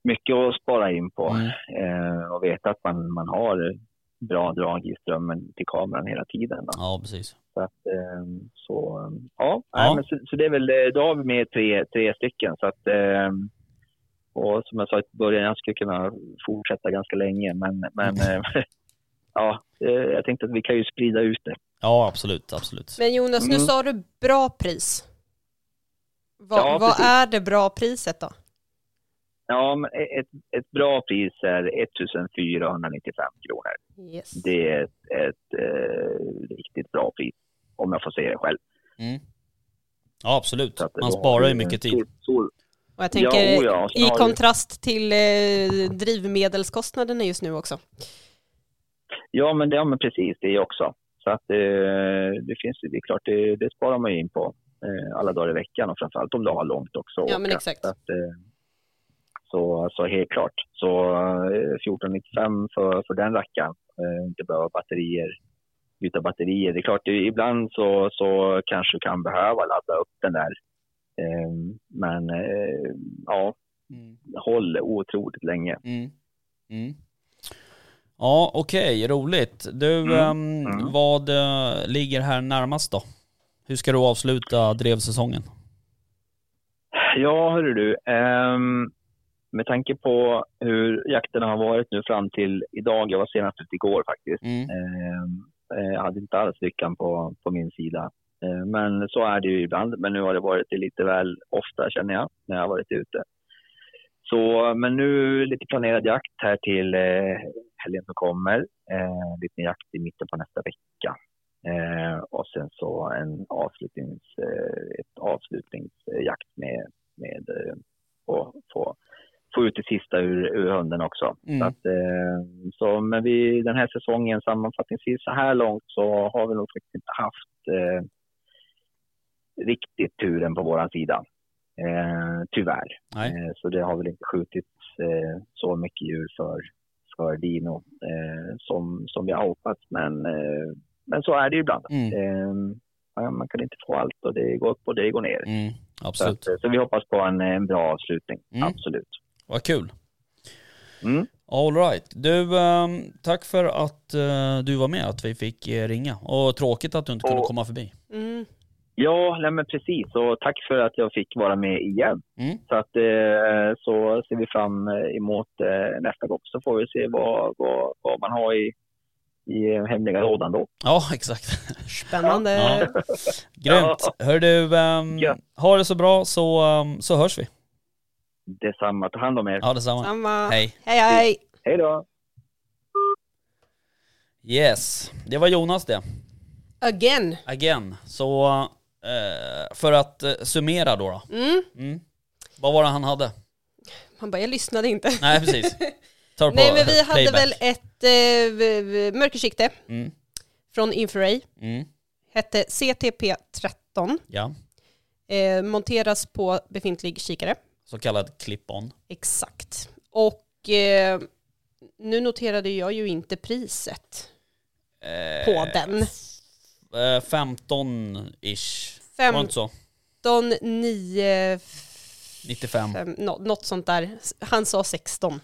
mycket att spara in på Mm. eh, och veta att man, man har bra drag i strömmen till kameran hela tiden. Då. Ja, precis. Så, att, eh, så ja, Ja. Men så, så det är väl, då har vi med tre, tre stycken. Så att, och som jag sa i början, jag skulle kunna fortsätta ganska länge, men, men *laughs* *laughs* ja, eh, jag tänkte att vi kan ju sprida ut det. Ja, absolut, absolut. Men Jonas, nu Mm. sa du bra pris. Va, Ja, vad precis. är det bra priset då? Ja, men ett, ett bra pris är 1495 kronor. Yes. Det är ett, ett eh, riktigt bra pris, om jag får säga det själv. Mm. Ja, absolut. Så att Man då sparar ju vi mycket tid. stor- stor- Och jag tänker Ja, oh ja, och sen i har du- kontrast till eh, drivmedelskostnaderna just nu också. Ja, men, det, ja, men precis det också. Så att eh, det finns ju- det är klart, det, det sparar man ju in på eh, alla dagar i veckan och framförallt om du har långt också. Ja, men exakt. Så, att, eh, så, så helt klart. Så eh, 1495 för, för den rackaren, inte behöva batterier, byta batterier. Det är klart, ibland så, så kanske du kan behöva ladda upp den där. Men ja, Mm. håll otroligt länge. Mm. Mm. Ja, okej, roligt. Du, Mm. ehm, Mm. vad eh, ligger här närmast då? Hur ska du avsluta drevsäsongen? Ja, hörru du. ehm, med tanke på hur jakterna har varit nu fram till idag, jag var senast ute igår faktiskt. Mm. Eh, jag hade inte alls lyckan på, på min sida. Ehm, men så är det ju ibland. Men nu har det varit det lite väl ofta känner jag, när jag har varit ute. Så, men nu lite planerad jakt här till eh, helgen som kommer. Eh, lite jakt i mitten på nästa vecka. Eh, och sen så en avslutnings, eh, ett avslutningsjakt med, med eh, och få, få ut det sista ur, ur hunden också. Mm. Så att, eh, så, men vi, den här säsongen sammanfattningsvis så här långt så har vi nog faktiskt inte haft eh, riktigt turen på våran sida. Eh, tyvärr. Eh, så det har väl inte skjutits eh, så mycket djur för, för Dino eh, som, som vi har hoppats. Men, eh, men så är det ju ibland. Mm. Eh, ja, man kan inte få allt och det går upp och det går ner. Mm. Så, Absolut. att, eh, så vi hoppas på en, en bra avslutning. Mm. Absolut. Vad kul. Mm. All right. Du, ehm, tack för att eh, du var med, att vi fick ringa. Och tråkigt att du inte kunde Och- komma förbi. Mm. Ja, nej men precis. Och tack för att jag fick vara med igen. Mm. Så, att, eh, så ser vi fram emot eh, nästa gång. Så får vi se vad, vad, vad man har i, i hemliga lådan då. Ja, exakt. *laughs* Spännande. Ja. *laughs* Grymt. Hör du, ehm, Ja. ha det så bra så, ehm, så hörs vi. Detsamma. Ta hand om er. Ja, detsamma. Samma. Hej. Hej hej. Hej då! Yes, det var Jonas det. Again. Again. Så eh, för att eh, summera då, då. Mm. Mm. Vad var det han hade? Han bara, jag lyssnade inte. Nej, precis. *laughs* Tar på Nej men vi hade playback. väl ett eh, mörkersikte Mm. från Infraray. Mm. Hette CTP13. Ja, Eh, monteras på befintlig kikare. så kallad clip-on. Exakt. Och eh, nu noterade jag ju inte priset Eh, på den. Eh, 15-ish. Var det inte så? 15, 9, 95. 5, nå- något sånt där. Han sa 16.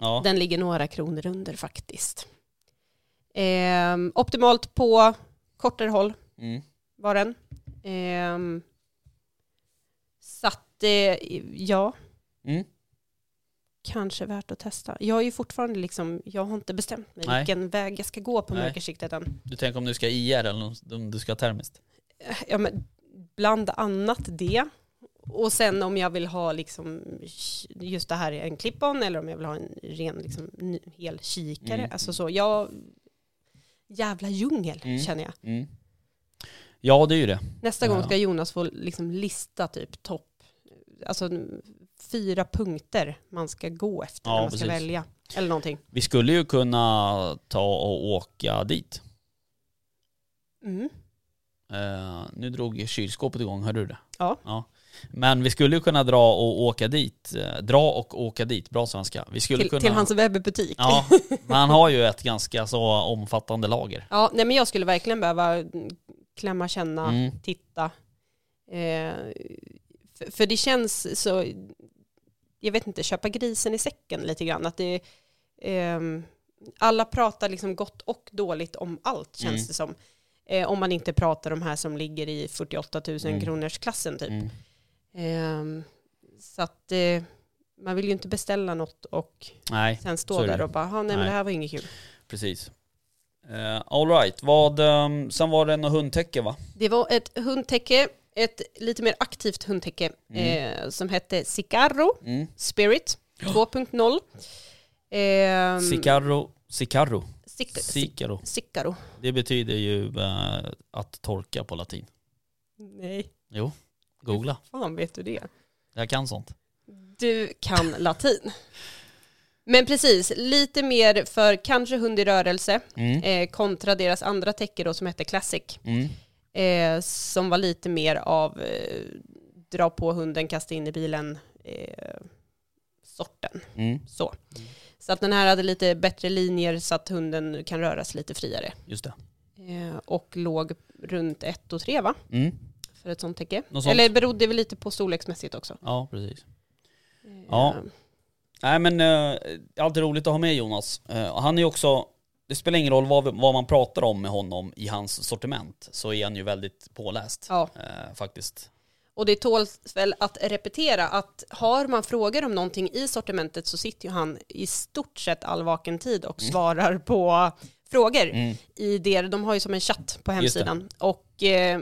Ja. Den ligger några kronor under faktiskt. Ehm, optimalt på kortare håll Mm. var den. Ehm, så att, eh, ja, Mm. Kanske värt att testa. Jag är ju fortfarande liksom, jag har inte bestämt mig Nej. vilken väg jag ska gå på Nej. mörkersiktet än. Du tänker om du ska IR eller om du ska termiskt? Ja, men bland annat det. Och sen om jag vill ha liksom just det här i en clip-on eller om jag vill ha en ren liksom, hel kikare. Mm. Alltså så, jag... Jävla djungel Mm. känner jag. Mm. Ja, det är ju det. Nästa gång ska Jonas få liksom lista typ topp, alltså fyra punkter man ska gå efter Ja, när man ska precis. välja. Eller någonting. Vi skulle ju kunna ta och åka dit. Mm. Eh, nu drog kylskåpet igång, hörde du det? Ja. Men vi skulle ju kunna dra och åka dit. Eh, dra och åka dit, bra svenska. Vi skulle Till, kunna... till hans webbutik. Ja, *laughs* han har ju ett ganska så omfattande lager. Ja, nej men jag skulle verkligen behöva klämma, känna, Mm. titta. Eh, för, för det känns så, jag vet inte, köpa grisen i säcken lite grann. Att det, ehm, alla pratar liksom gott och dåligt om allt känns Mm. det som. Eh, om man inte pratar om här som ligger i 48 000 Mm. kronors klassen typ. Mm. Ehm, så att eh, man vill ju inte beställa något och Nej, sen stå där och bara, "Ha, nej men det här var inget kul. precis. Uh, Alright, vad, um, sen var det något hundtäcke va? Det var ett hundtäcke, ett lite mer aktivt hundtäcke Mm. eh, som hette Sicarro Mm. Spirit *gasps* 2.0. Eh, Sicarro, Sicarro, Sic- Sicaro. Sicaro. Det betyder ju eh, att torka på latin. Nej, Jo, googla. fan vet du det? Jag kan sånt. Du kan latin. Men precis, lite mer för kanske hund i rörelse Mm. eh, kontra deras andra täcke då som hette Classic. Mm. Eh, som var lite mer av eh, dra på hunden, kasta in i bilen eh, sorten. Mm. Så. så att den här hade lite bättre linjer så att hunden kan röra sig lite friare. Just det. Eh, och låg runt 1 och 3 va? Mm. För ett sånt täcke. Något sånt. Eller berodde väl lite på storleksmässigt också. Ja, precis. Eh, Ja. Nej men eh, alltid roligt att ha med Jonas. Eh, han är ju också, det spelar ingen roll vad, vad man pratar om med honom i hans sortiment, så är han ju väldigt påläst. Ja. Eh, faktiskt. Och det tåls väl att repetera att har man frågor om någonting i sortimentet så sitter ju han i stort sett all vaken tid och svarar på frågor Mm. i det. De har ju som en chatt på hemsidan. Och eh,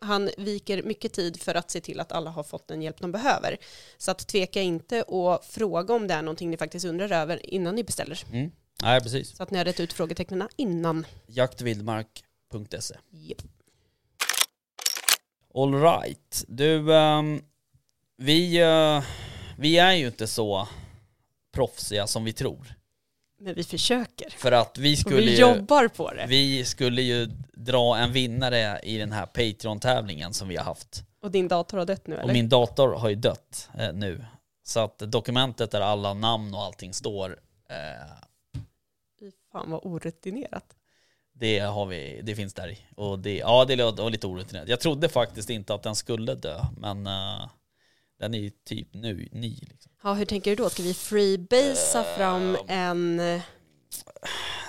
han viker mycket tid för att se till att alla har fått den hjälp de behöver. Så att tveka inte och fråga om det är någonting ni faktiskt undrar över innan ni beställer. Mm. Nej precis. Så att ni har rätt ut frågetecknen innan. Jaktvildmark.se Yep. All right. Du, ehm, vi, eh, vi är ju inte så proffsiga som vi tror. Men vi försöker. För att vi Och skulle vi ju, jobbar på det. vi skulle ju dra en vinnare i den här Patreon-tävlingen som vi har haft. Och din dator har dött nu eller? Och min dator har ju dött eh, nu. Så att dokumentet där alla namn och allting står, eh, fan vad orutinerat. det, har vi, det finns där i. Och det, ja, det var lite orutinerat. Jag trodde faktiskt inte att den skulle dö, men eh, den är ju typ nu, ny. Liksom. Ja, hur tänker du då? Ska vi freebasea fram en...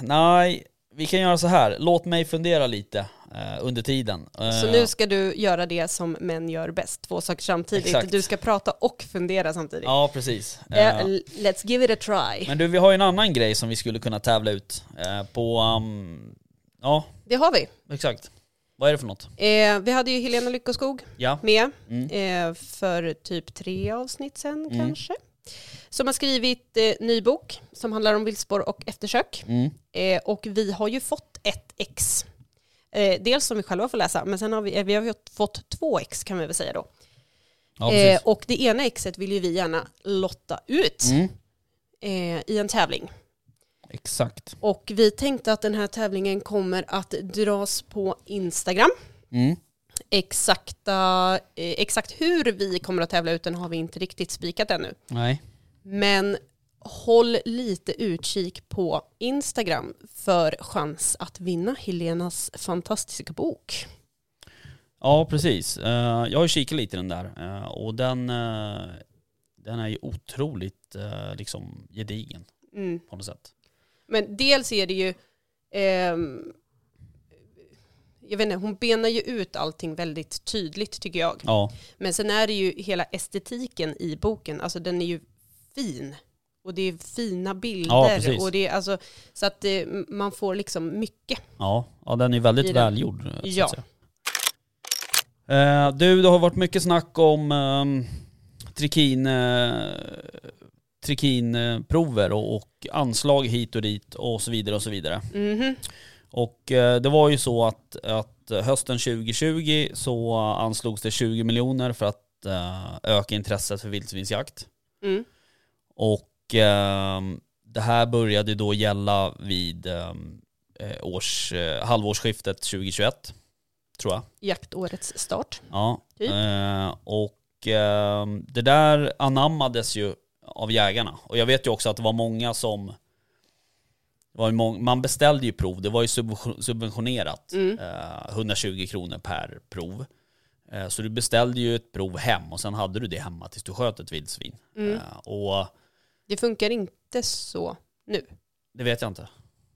Nej, vi kan göra så här. Låt mig fundera lite under tiden. Så Eh, nu ska du göra det som män gör bäst, två saker samtidigt. Exakt. Du ska prata och fundera samtidigt. Ja, precis. Eh, Eh, let's give it a try. men du, vi har ju en annan grej som vi skulle kunna tävla ut eh, på... Um, ja, Det har vi. exakt. Vad är det för något? Eh, vi hade ju Helena Lyckoskog Ja. med Mm. eh, för typ tre avsnitt sen Mm. kanske. Som har skrivit eh, ny bok som handlar om viltspår och eftersök. Mm. Eh, och vi har ju fått ett ex. Eh, dels som vi själva får läsa, men sen har vi, eh, vi har fått två ex kan vi väl säga då. Ja, eh, och det ena exet vill ju vi gärna lotta ut Mm. eh, i en tävling. Exakt. Och vi tänkte att den här tävlingen kommer att dras på Instagram. Mm. Exakta, eh, exakt hur vi kommer att tävla ut den har vi inte riktigt spikat ännu. Nej. Men håll lite utkik på Instagram för chans att vinna Helenas fantastiska bok. Ja, precis. Eh, jag har kikat lite i den där eh, och den, eh, den är ju otroligt eh, liksom gedigen Mm. på något sätt. Men dels är det ju, ehm, jag vet inte, hon benar ju ut allting väldigt tydligt tycker jag. Ja, Men sen är det ju hela estetiken i boken, alltså den är ju fin. Och det är fina Ja, bilder. precis. och det är alltså, så att eh, man får liksom mycket. ja, ja den är väldigt I välgjord. eh, Ja. Eh, du, det har varit mycket snack om um, trikin, uh, trikinprover och, och anslag hit och dit och så vidare och så vidare. Mhm. Och eh, det var ju så att, att hösten 2020 så anslogs det 20 miljoner för att eh, öka intresset för vildsvinsjakt. Mm. Och ehm, det här började då gälla vid ehm, eh, års, eh, halvårsskiftet 2021, tror jag. Jaktårets start. Ja. Typ. Eh, och ehm, det där anammades ju av jägarna. Och jag vet ju också att det var många som var ju mång- man beställde ju prov, det var ju subvention- subventionerat. Mm. Eh, 120 kronor per prov. Eh, så du beställde ju ett prov hem och sen hade du det hemma tills du sköt ett vildsvin. Mm. Eh, och Det funkar inte så nu. det vet jag inte.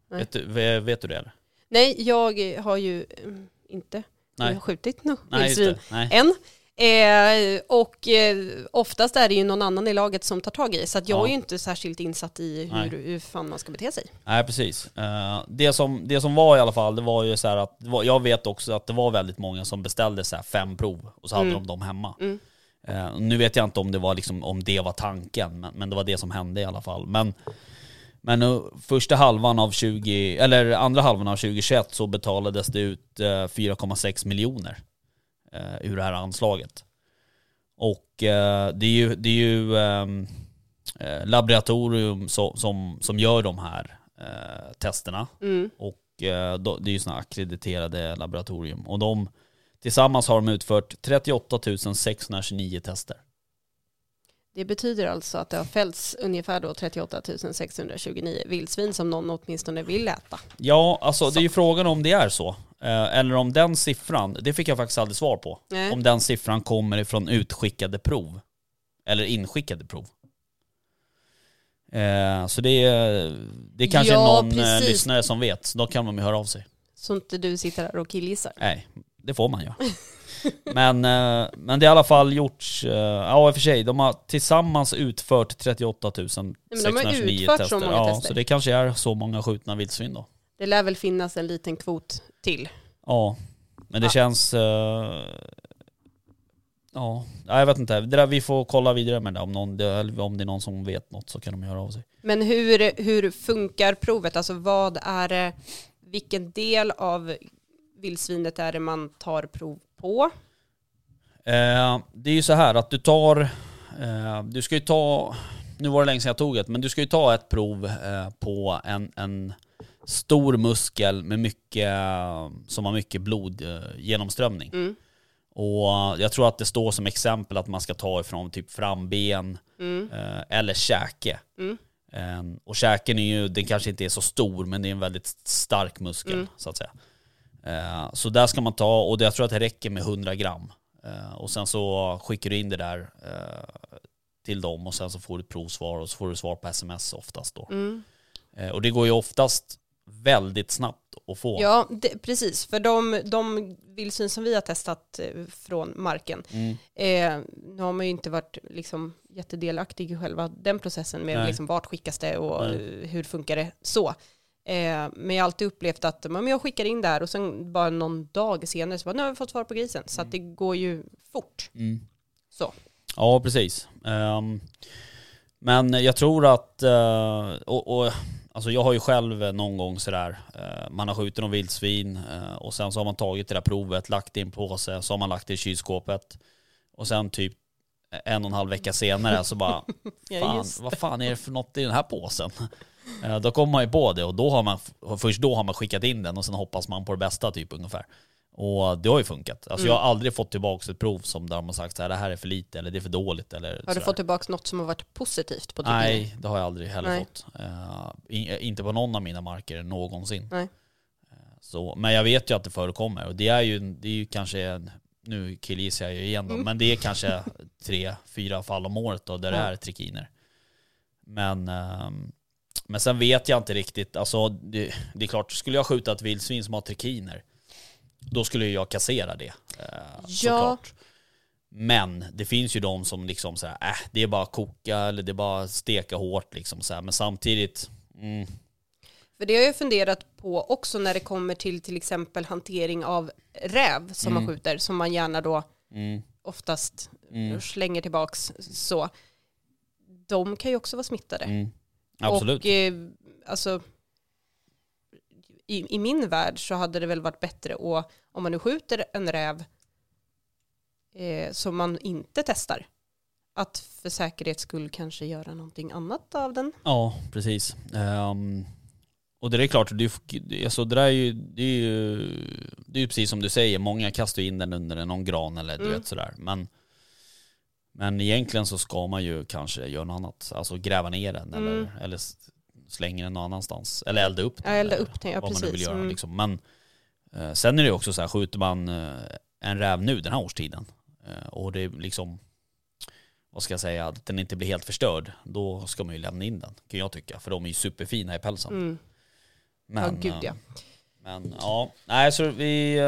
Nej. Vet du, ve- vet du det eller? Nej, jag har ju mm, inte Nej. jag har skjutit något vildsvin än. Eh, och eh, oftast är det ju någon annan i laget som tar tag i så jag Ja. är ju inte särskilt insatt i Nej. hur, hur fan man ska bete sig. Nej precis. Eh, det, som, det som var i alla fall, det var ju så här att, var, jag vet också att det var väldigt många som beställde så här fem prov och så hade Mm. de dem hemma. Mm. Eh, nu vet jag inte om det var liksom, om det var tanken, men, men det var det som hände i alla fall. Men, men uh, första halvan av 20, eller andra halvan av 2021 så betalades det ut eh, 4,6 miljoner uh, ur det här anslaget. Och eh, det är ju, det är ju ehm, eh, laboratorium som, som, som gör de här eh, testerna. Mm. Och eh, det är ju sådana akkrediterade laboratorium. Och de, tillsammans har de utfört 38 629 tester. Det betyder alltså att det har fällts ungefär då 38 629 vildsvin som någon åtminstone vill äta. Ja, alltså det är ju frågan om det är så. Eh, eller om den siffran, det fick jag faktiskt aldrig svar på. Nej. Om den siffran kommer ifrån utskickade prov. Eller inskickade prov. Eh, så det är, det är kanske Ja, någon eh, precis. lyssnare som vet, så då kan de ju höra av sig. Så inte du sitter här och killgissar. Nej, det får man ju. men, eh, men det har i alla fall gjorts, eh, ja i och för sig, de har tillsammans utfört 38 men de har 629 utfört så tester. många ja, tester. Så det kanske är så många skjutna vildsvin då. Det lär väl finnas en liten kvot till. Ja, men det Ja. känns... eh, ja, jag vet inte. Det där, vi får kolla vidare med det. Om, någon, om det är någon som vet något så kan de göra av sig. Men hur, hur funkar provet? Alltså vad är det, vilken del av vildsvinet är det man tar prov på? Eh, det är ju så här att du tar... Eh, du ska ju ta... Nu var det länge sedan jag tog ett, men du ska ju ta ett prov eh, på en, en stor muskel med mycket, som har mycket blodgenomströmning. Eh, genomströmning. Mm. Och jag tror att det står som exempel att man ska ta ifrån typ framben Mm. eh, eller käke. Mm. Eh, och käken är ju, den kanske inte är så stor men det är en väldigt stark muskel Mm. så att säga. Eh, så där ska man ta, och jag tror att det räcker med 100 gram. Eh, och sen så skickar du in det där eh, till dem och sen så får du ett provsvar och så får du svar på sms oftast då. Mm. Och det går ju oftast väldigt snabbt att få. Ja, det, precis. För de, de vildsvin som vi har testat från marken, Mm. eh, nu har man ju inte varit liksom, jättedelaktig i själva den processen med Nej. liksom, vart skickas det och Nej. hur funkar det så. Eh, men jag har alltid upplevt att men jag skickar in där och sen bara någon dag senare så bara, nu har vi fått svar på grisen. Så att det går ju fort. Mm. Så. Ja, precis. Ehm, men jag tror att, eh, och, och, alltså jag har ju själv någon gång sådär, eh, man har skjutit någon vildsvin och sen så har man tagit det där provet, lagt det i en påse, så har man lagt det i kylskåpet. Och sen typ en och en halv vecka senare så bara, *laughs* Ja, fan, just vad fan är det för något i den här påsen? Eh, Då kommer man ju på det och då har man, först då har man skickat in den och sen hoppas man på det bästa typ ungefär. Och det har ju funkat. Alltså Mm. jag har aldrig fått tillbaka ett prov som där de har sagt så här, det här är för lite eller det är för dåligt eller Har du fått tillbaka något som har varit positivt på trikiner? Nej, det har jag aldrig heller Nej. fått. I, inte på någon av mina marker någonsin. Nej. Så, men jag vet ju att det förekommer och det är ju, det är ju kanske, en, nu killgissar jag ju igen då, Mm. men det är *laughs* kanske tre, fyra fall om året då där det Ja. är trikiner. Men, ehm, men sen vet jag inte riktigt, alltså det, det är klart, skulle jag skjuta ett vildsvin som har trikiner, då skulle jag kassera det. Eh, såklart. Men det finns ju de som liksom så här, äh, det är bara koka eller det är bara steka hårt liksom så här. Men samtidigt, mm, För det har jag funderat på också när det kommer till till exempel hantering av räv som Mm. man skjuter, som man gärna då mm, oftast mm, slänger tillbaks så. De kan ju också vara smittade. Absolut. Och eh, alltså, i, i min värld så hade det väl varit bättre att, om man nu skjuter en räv eh, som man inte testar, att för säkerhets skull kanske göra någonting annat av den. Ja, precis. Ehm, och det är klart, det är, alltså det där är ju, det är ju, det är ju precis som du säger, många kastar in den under någon gran eller du Mm. vet sådär. Men, men egentligen så ska man ju kanske göra något annat, alltså gräva ner den Mm. eller, eller s- slänga den någon annanstans. Eller elda upp den. Ja, elda upp den, ja, vad man nu vill precis. göra Mm. liksom. Men eh, sen är det ju också så här, skjuter man eh, en räv nu den här årstiden eh, och det är liksom vad ska jag säga, att den inte blir helt förstörd, då ska man ju lämna in den, kan jag tycka. För de är ju superfina i pälsen. Mm. Men, ja, gud ja. eh, Men ja, nej så vi...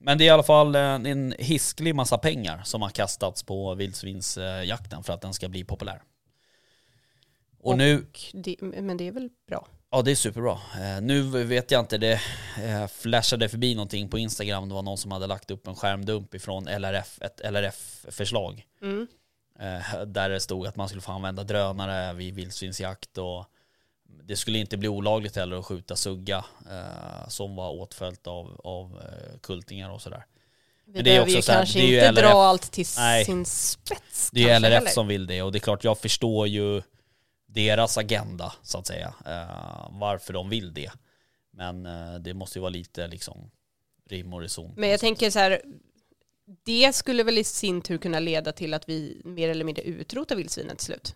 Men det är i alla fall en, en hisklig massa pengar som har kastats på vildsvinsjakten för att den ska bli populär. Och, Och- nu, Det, men det är väl bra. ja det är superbra. Eh, nu vet jag inte, det eh, flashade förbi någonting på Instagram, det var någon som hade lagt upp en skärmdump ifrån LRF, ett LRF-förslag. Mm. Eh, där det stod att man skulle få använda drönare vid vildsvinsjakt och det skulle inte bli olagligt heller att skjuta sugga eh, som var åtföljt av, av eh, kultingar och sådär. Vi Men det är behöver ju också så här, kanske det är ju inte LRF. dra allt till Nej. sin spets. Det är ju LRF eller? som vill det och det är klart jag förstår ju deras agenda så att säga. Eh, varför de vill det. Men eh, det måste ju vara lite liksom rim och reson. Men jag tänker så här, det skulle väl i sin tur kunna leda till att vi mer eller mindre utrotar vildsvinet till slut?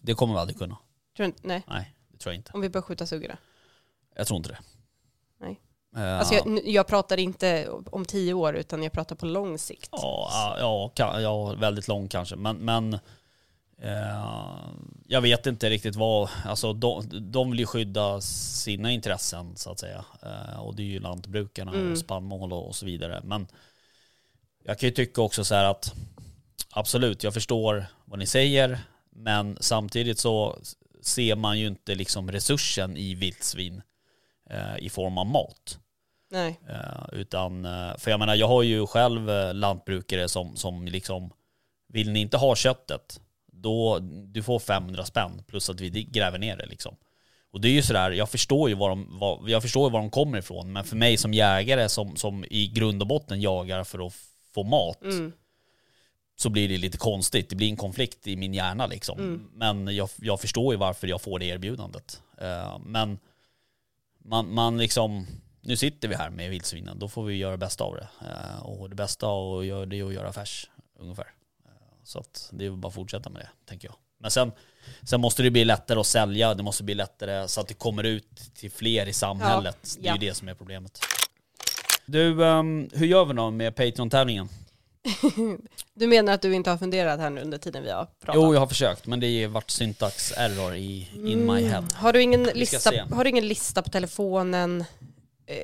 Det kommer vi aldrig kunna. Tror du inte? Nej, Nej, det tror jag inte. om vi börjar skjuta suggorna. Jag tror inte det. Nej. Eh, Alltså jag, jag pratar inte om tio år utan jag pratar på lång sikt. Ja, ja, ja, ja, väldigt lång kanske. Men, men eh, jag vet inte riktigt vad, alltså de, de vill ju skydda sina intressen så att säga. Eh, och det är ju lantbrukarna Mm. och spannmål och, och så vidare. Men jag kan ju tycka också så här att absolut, jag förstår vad ni säger. Men samtidigt så ser man ju inte liksom resursen i vildsvin eh, i form av mat. Nej. Eh, utan, eh, för jag menar, jag har ju själv lantbrukare som, som liksom, vill ni inte ha köttet, då du får 500 spänn plus att vi gräver ner det liksom. Och det är ju sådär, jag förstår ju var de, var, jag förstår ju var de kommer ifrån, men för mig som jägare som, som i grund och botten jagar för att få mat, Mm. Så blir det lite konstigt. Det blir en konflikt i min hjärna liksom. Mm. Men jag, jag förstår ju varför jag får det erbjudandet. Eh, men man, man liksom, nu sitter vi här med vildsvinen, då får vi göra det bästa av det. Eh, och det bästa att göra det är att göra affärs, ungefär. Eh, så att det är bara att fortsätta med det, tänker jag. Men sen, sen måste det bli lättare att sälja, det måste bli lättare så att det kommer ut till fler i samhället. det är ja. ju det som är problemet. Du, ehm, hur gör vi då med Patreon-tävlingen? Du menar att du inte har funderat här nu under tiden vi har pratat? Jo, jag har försökt, men det har varit syntax error i in my head. Mm. Har du ingen, lista, se. har du ingen lista på telefonen? Eh,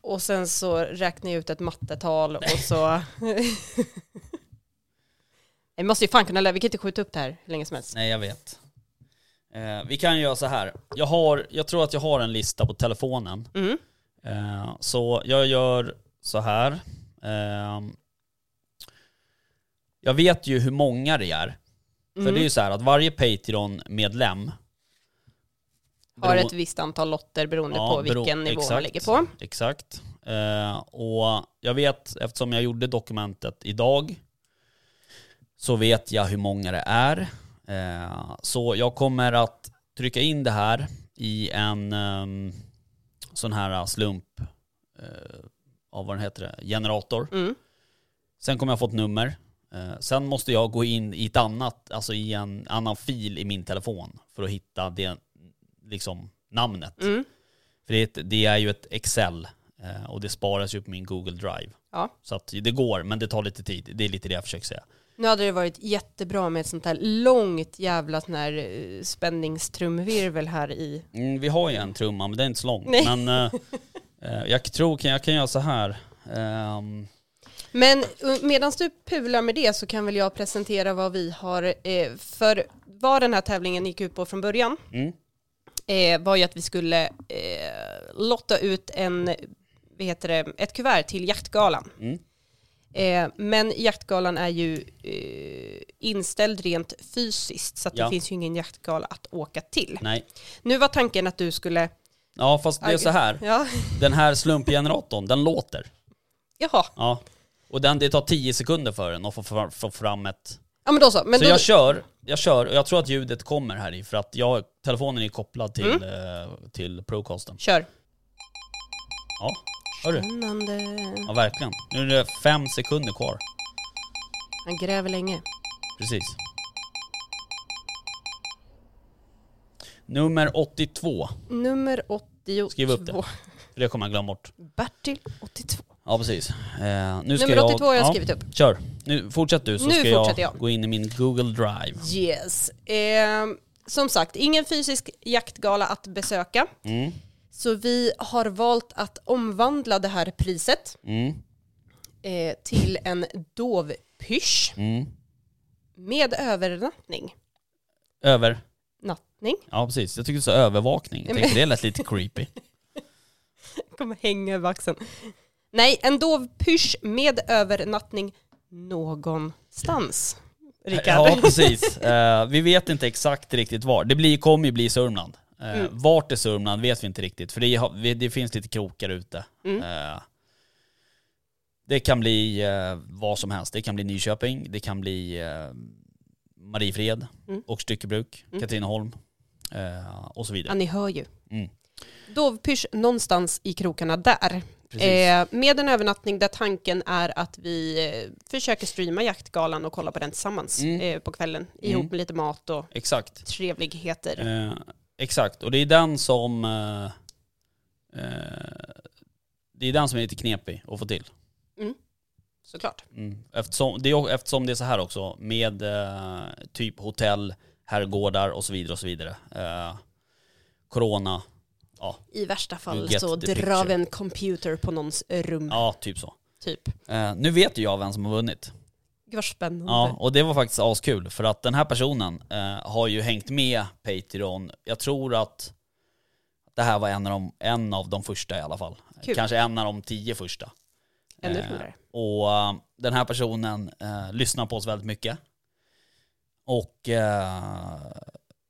och sen så räknar jag ut ett mattetal och så... *laughs* Vi måste ju fan kunna lära, vi kan inte skjuta upp det här hur länge som helst. Nej, jag vet. Eh, vi kan göra så här. Jag, har, jag tror att jag har en lista på telefonen. Mm. Eh, så jag gör så här. Jag vet ju hur många det är. För Mm. det är ju så här att varje Patreon-medlem Har bero- ett visst antal lotter beroende Ja, på bero- vilken nivå man exakt. ligger på. Exakt. Eh, och jag vet, eftersom jag gjorde dokumentet idag, så vet jag hur många det är. Eh, så jag kommer att trycka in det här i en ehm, sån här slump, eh, av vad den heter, det, generator. Mm. Sen kommer jag få ett nummer. Eh, sen måste jag gå in i ett annat, alltså i en annan fil i min telefon för att hitta det, liksom namnet. Mm. För det är, ett, det är ju ett Excel eh, och det sparas ju på min Google Drive. Ja. Så att det går, men det tar lite tid. Det är lite det jag försöker säga. Nu hade det varit jättebra med ett sånt här långt jävla sån här eh, spänningstrumvirvel här i. Mm, vi har ju en trumma, men den är inte så lång. Nej. Men eh, jag tror jag kan göra så här. Ehm, Men medan du pular med det så kan väl jag presentera vad vi har, eh, för vad den här tävlingen gick ut på från början mm, eh, var ju att vi skulle eh, lotta ut en, vad heter det, ett kuvert till jaktgalan. mm, Eh, men jaktgalan är ju eh, inställd rent fysiskt så Ja. det finns ju ingen jaktgala att åka till. nej. Nu var tanken att du skulle, Ja, fast det är så här. ja, Den här slumpgeneratorn, den låter. jaha, Ja. Och den, det tar 10 sekunder för den att få, få, få fram ett... ja men då så. Men så då, jag kör, jag kör och jag tror att ljudet kommer här i för att jag, telefonen är kopplad till, Mm. eh, till Procasten. Kör. Ja, hör du? Spännande. Ja, verkligen. Nu är det fem sekunder kvar. Han gräver länge. Precis. Nummer 82. Nummer 82. Skriv upp det. För det kommer jag glömma bort. Bertil 82. Ja, precis. Eh, nu ska Nummer jag... 82 har jag ja, skrivit upp. Kör. Nu, fortsätt du så Nu ska jag, fortsätter jag. gå in i min Google Drive. Yes. Eh, som sagt, ingen fysisk jaktgala att besöka. Mm. Så vi har valt att omvandla det här priset Mm. eh, till en dovpysch Mm. med övernattning. Över. Nattning. Ja, precis. Jag tycker du sa övervakning. Jag tänkte det lät lite creepy. *laughs* Kommer hänga över axeln. Nej, en dovpysch med övernattning någonstans. Rickard. Ja, precis. Eh, vi vet inte exakt riktigt var. Det blir, kommer ju bli Sörmland. Eh, Mm. Vart är Sörmland vet vi inte riktigt, för det, det finns lite krokar ute. Mm. Eh, det kan bli eh, vad som helst. Det kan bli Nyköping, det kan bli Mariefred Mm. och Styckebruk, Mm. Katrineholm eh, och så Ja, vidare. ni hör ju. Mm. Dovpysch någonstans i krokarna där. Eh, med en övernattning där tanken är att vi eh, försöker streama jaktgalan och kolla på den tillsammans Mm. eh, på kvällen. Ihop Mm. med lite mat och Exakt. trevligheter. Eh, exakt, och det är den som... Eh, eh, det är den som är lite knepig att få till. Såklart. Mm. Eftersom, det är, eftersom det är så här också med typ hotell, herrgårdar och så vidare och så vidare. Eh, corona, I värsta fall så drar vi en computer på någons rum. ja typ så. Typ. Eh, nu vet ju jag vem som har vunnit. Gud vad spännande. Ja, och det var faktiskt askul för att den här personen eh, har ju hängt med Patreon. Jag tror att det här var en av de, en av de första i alla fall. Kul. Kanske en av de tio första. Ännu Eh. Och eh, den här personen eh, lyssnar på oss väldigt mycket. Och eh,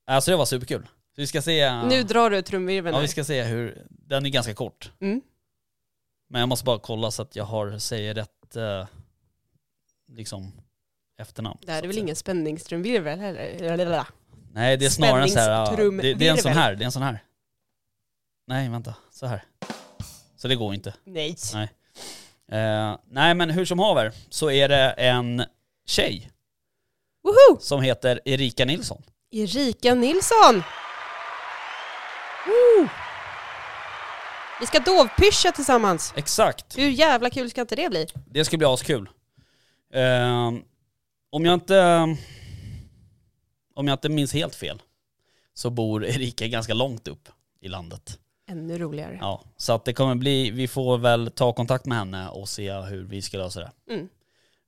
alltså det var superkul. Så vi ska se, Nu drar du trumvirveln ja, vi ska se hur, den är ganska kort. Mm. Men jag måste bara kolla så att jag har, säger rätt eh, liksom efternamn. Det här är väl ingen spänningstrumvirvel heller? Nej det är snarare så här, ja, det, det är en sån här, det är en sån här. Nej vänta, så här. Så det går inte. Nej. Nej. Eh, nej men hur som haver så är det en tjej Woho! som heter Erika Nilsson. Erika Nilsson! Woo! Vi ska dovpyscha tillsammans. Exakt. Hur jävla kul ska inte det bli? Det ska bli askul. Eh, om jag inte... Om jag inte minns helt fel så bor Erika ganska långt upp i landet. Ännu roligare. Ja, så att det kommer bli, vi får väl ta kontakt med henne och se hur vi ska lösa det. Mm.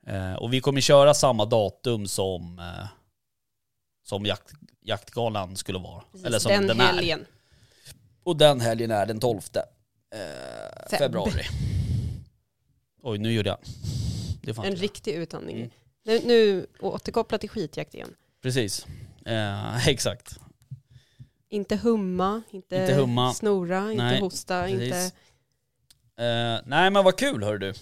Eh, och vi kommer köra samma datum som, eh, som jakt, jaktgalan skulle vara. Precis, Eller som den, den, är. helgen. Och den helgen är den 12 eh, Feb. februari. Oj, nu gjorde jag. En inte. riktig utandning. Mm. Nu, nu återkoppla till skitjakt igen. Precis. Eh, *laughs* exakt. Inte humma, inte, Inte humma. snora, inte Nej, hosta, precis. inte... Eh, nej men vad kul hör du.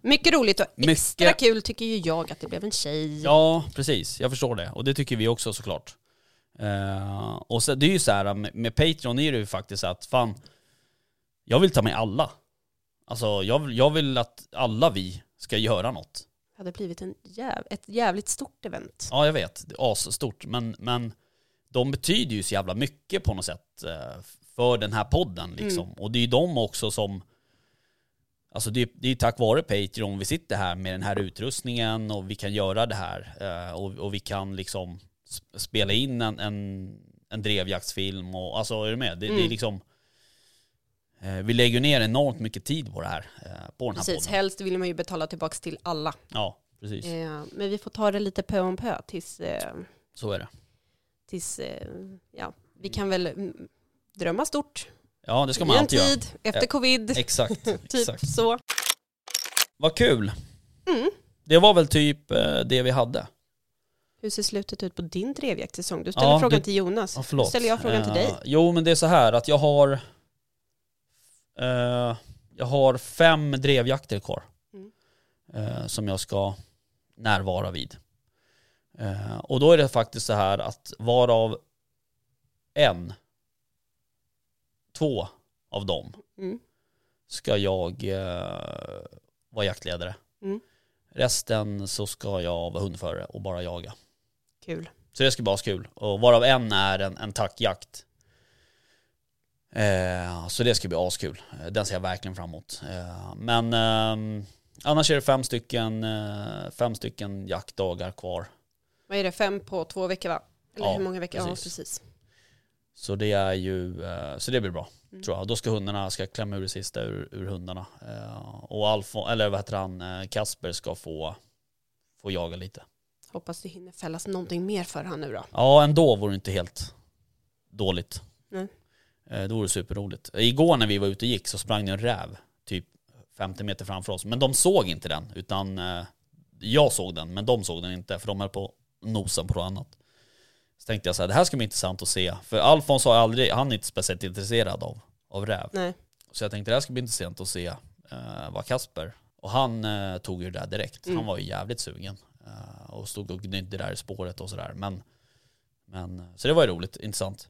Mycket roligt och Mycket. extra kul tycker ju jag att det blev en tjej. Ja, precis. Jag förstår det. Och det tycker vi också såklart. Eh, och så, det är ju så här med, med Patreon är det ju faktiskt att fan, jag vill ta med alla. Alltså jag, jag vill att alla vi ska göra något. Det hade blivit en jäv, ett jävligt stort event. Ja, jag vet. Det är asstort. Men, men de betyder ju så jävla mycket på något sätt eh, för den här podden liksom. Och det är ju de också som... Alltså det, det är ju tack vare Patreon vi sitter här med den här utrustningen och vi kan göra det här. Eh, och, och vi kan liksom spela in en, en, en drevjaktsfilm och alltså är du med? Det, det är Mm. liksom... Eh, vi lägger ner enormt mycket tid på det här. Eh, på den här Precis, podden. helst vill man ju betala tillbaka till alla. Ja, precis. Eh, men vi får ta det lite pö om pö tills, Så är det. tills ja, vi kan väl mm, drömma stort. Ja, det ska man en alltid göra. tid, efter Ja. covid, Exakt, *laughs* typ exakt. så. Vad kul. Mm. Det var väl typ det vi hade. Hur ser slutet ut på din drevjaktssäsong? Du ställer Ja, frågan det- till Jonas. Ja, förlåt. ställer jag frågan till Eh, dig. Jo, men det är så här att jag har... eh, jag har fem drevjakter kvar. Mm. eh, som jag ska närvara vid. Eh, och då är det faktiskt så här att varav en, två av dem Mm. ska jag eh, vara jaktledare. Mm. Resten så ska jag vara hundförare och bara jaga. Kul. Så det ska bli kul. Och varav en är en, en tackjakt. Eh, så det ska bli askul. Eh, Den ser jag verkligen fram emot. Eh, men ehm, annars är det fem stycken, eh, fem stycken jaktdagar kvar. Vad är det, fem på två veckor va? Eller Ja, hur många veckor? precis. Ja, precis. Så det är ju, eh, så det blir bra. Mm. Tror jag. Då ska hundarna, ska klämma ur det sista ur, ur hundarna. Eh, och Alfon, eller vad heter han, eh, Kasper ska få, få jaga lite. Hoppas det hinner fällas någonting mer för han nu då. Ja, ändå vore det inte helt dåligt. Nej. Eh, Det vore superroligt. Igår när vi var ute och gick så sprang det en räv typ 50 meter framför oss. Men de såg inte den, utan eh, jag såg den, men de såg den inte, för de höll på nosen på något annat. Så tänkte jag så här, det här ska bli intressant att se. För Alfons har aldrig, han är inte speciellt intresserad av, av räv. Nej. Så jag tänkte det här ska bli intressant att se eh, vad Kasper, och han eh, tog ju det där direkt. Mm. Han var ju jävligt sugen. Eh, och stod och gnydde där i spåret och sådär. Men, men, så det var ju roligt, intressant.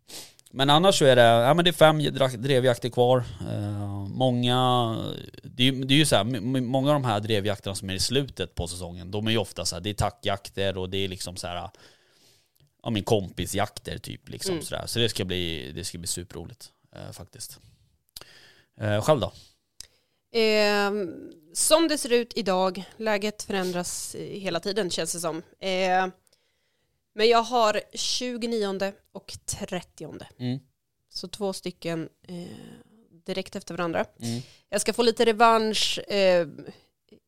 Men annars så är det, ja men det är fem drevjakter kvar. Eh, många, det är, det är ju så här, många av de här drevjakterna som är i slutet på säsongen, de är ju ofta så här, det är tackjakter och det är liksom så här, ja min kompisjakter typ liksom Mm. sådär. Så det ska bli, det ska bli superroligt eh, faktiskt. Eh, själv då? Ehm, som det ser ut idag, läget förändras eh, hela tiden känns det som. Ehm, men jag har 29 och 30. Mm. Så två stycken eh, direkt efter varandra. Mm. Jag ska få lite revansch. Eh,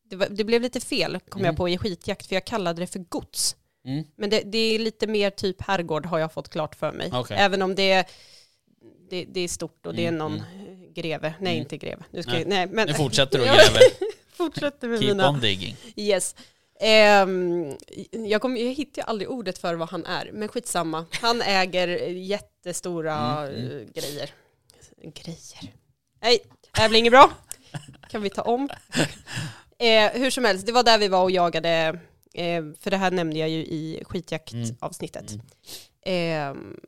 det, var, det blev lite fel kom Mm. jag på i skitjakt för jag kallade det för gods. Mm. Men det, det är lite mer typ herrgård har jag fått klart för mig. Okej. Även om det är, det, det är stort och det är Mm, någon eh, greve. Nej, Mm. inte greve. Nu ska Nej. Jag, nej, men, Nu fortsätter du *laughs* gräver. *laughs* fortsätter med Keep mina. on digging. Yes. Ehm, jag, kom, jag hittar ju aldrig ordet för vad han är, men skitsamma. Han äger jättestora Mm, mm. eh, grejer. Grejer. Nej, det här blir inget bra. Kan vi ta om? *laughs* Eh, hur som helst, det var där vi var och jagade, eh, för det här nämnde jag ju i skitjaktavsnittet. Mm. Ehm,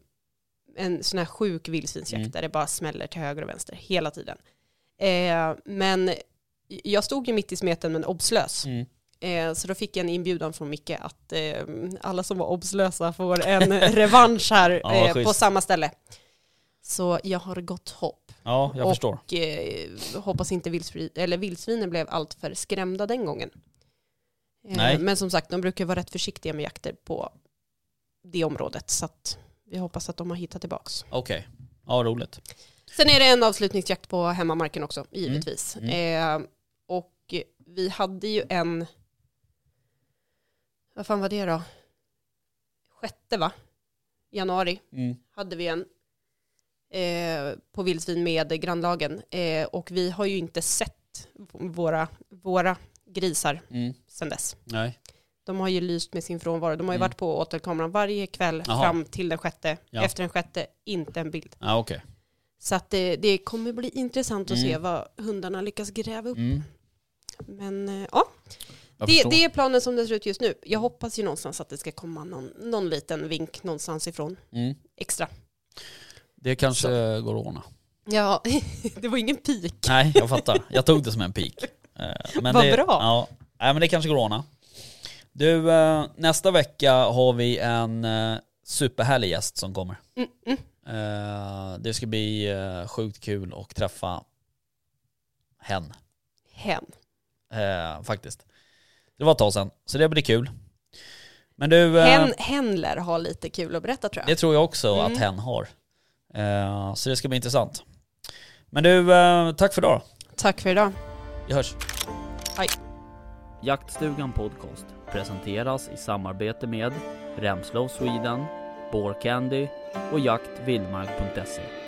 en sån här sjuk vildsvinsjakt Mm. där det bara smäller till höger och vänster hela tiden. Eh, men jag stod ju mitt i smeten men obslös. Mm. Eh, så då fick jag en inbjudan från Micke att eh, alla som var obslösa får en *laughs* revansch här Ja, eh, på samma ställe. Så jag har gott hopp. Ja, jag Och- förstår. Och, hoppas inte vildsvin, eller vildsvinen blev alltför skrämda den gången. Nej. Men som sagt, de brukar vara rätt försiktiga med jakter på det området. Så att vi hoppas att de har hittat tillbaks. Okej. Ja, roligt. Sen är det en avslutningsjakt på hemmamarken också, givetvis. Mm. Eh, och vi hade ju en, vad fan var det då? Sjätte va? Januari Mm. hade vi en eh, på vildsvin med grannlagen. Eh, och vi har ju inte sett våra, våra grisar Mm. sedan dess. Nej. De har ju lyst med sin frånvaro. De har ju Mm. varit på återkameran varje kväll Jaha. fram till den sjätte. Ja. Efter den sjätte, inte en bild. Ja, okej. Så att det, det kommer bli intressant att Mm. se vad hundarna lyckas gräva upp. Mm. Men eh, ja, det, det är planen som det ser ut just nu. Jag hoppas ju någonstans att det ska komma någon, någon liten vink någonstans ifrån. Mm. Extra. Det kanske går att ordna. Ja, *laughs* det var ingen pik. Nej, jag fattar. Jag tog det som en pik. Eh, Men Vad det, bra. Ja, men det kanske går att ordna. Du, eh, nästa vecka har vi en eh, superhärlig gäst som kommer. Mm, mm. Det ska bli sjukt kul att träffa hen, Hen. faktiskt. Det var ett tag sedan, så det blir kul. Men du, Hen, hen lär ha lite kul att berätta tror jag. det tror jag också Mm. att hen har. Så det ska bli intressant. Men du, tack för idag. Tack för idag. Vi hörs. Jaktstugan Podcast presenteras i samarbete med Remslow Sweden, Candy och jaktvildmark.se.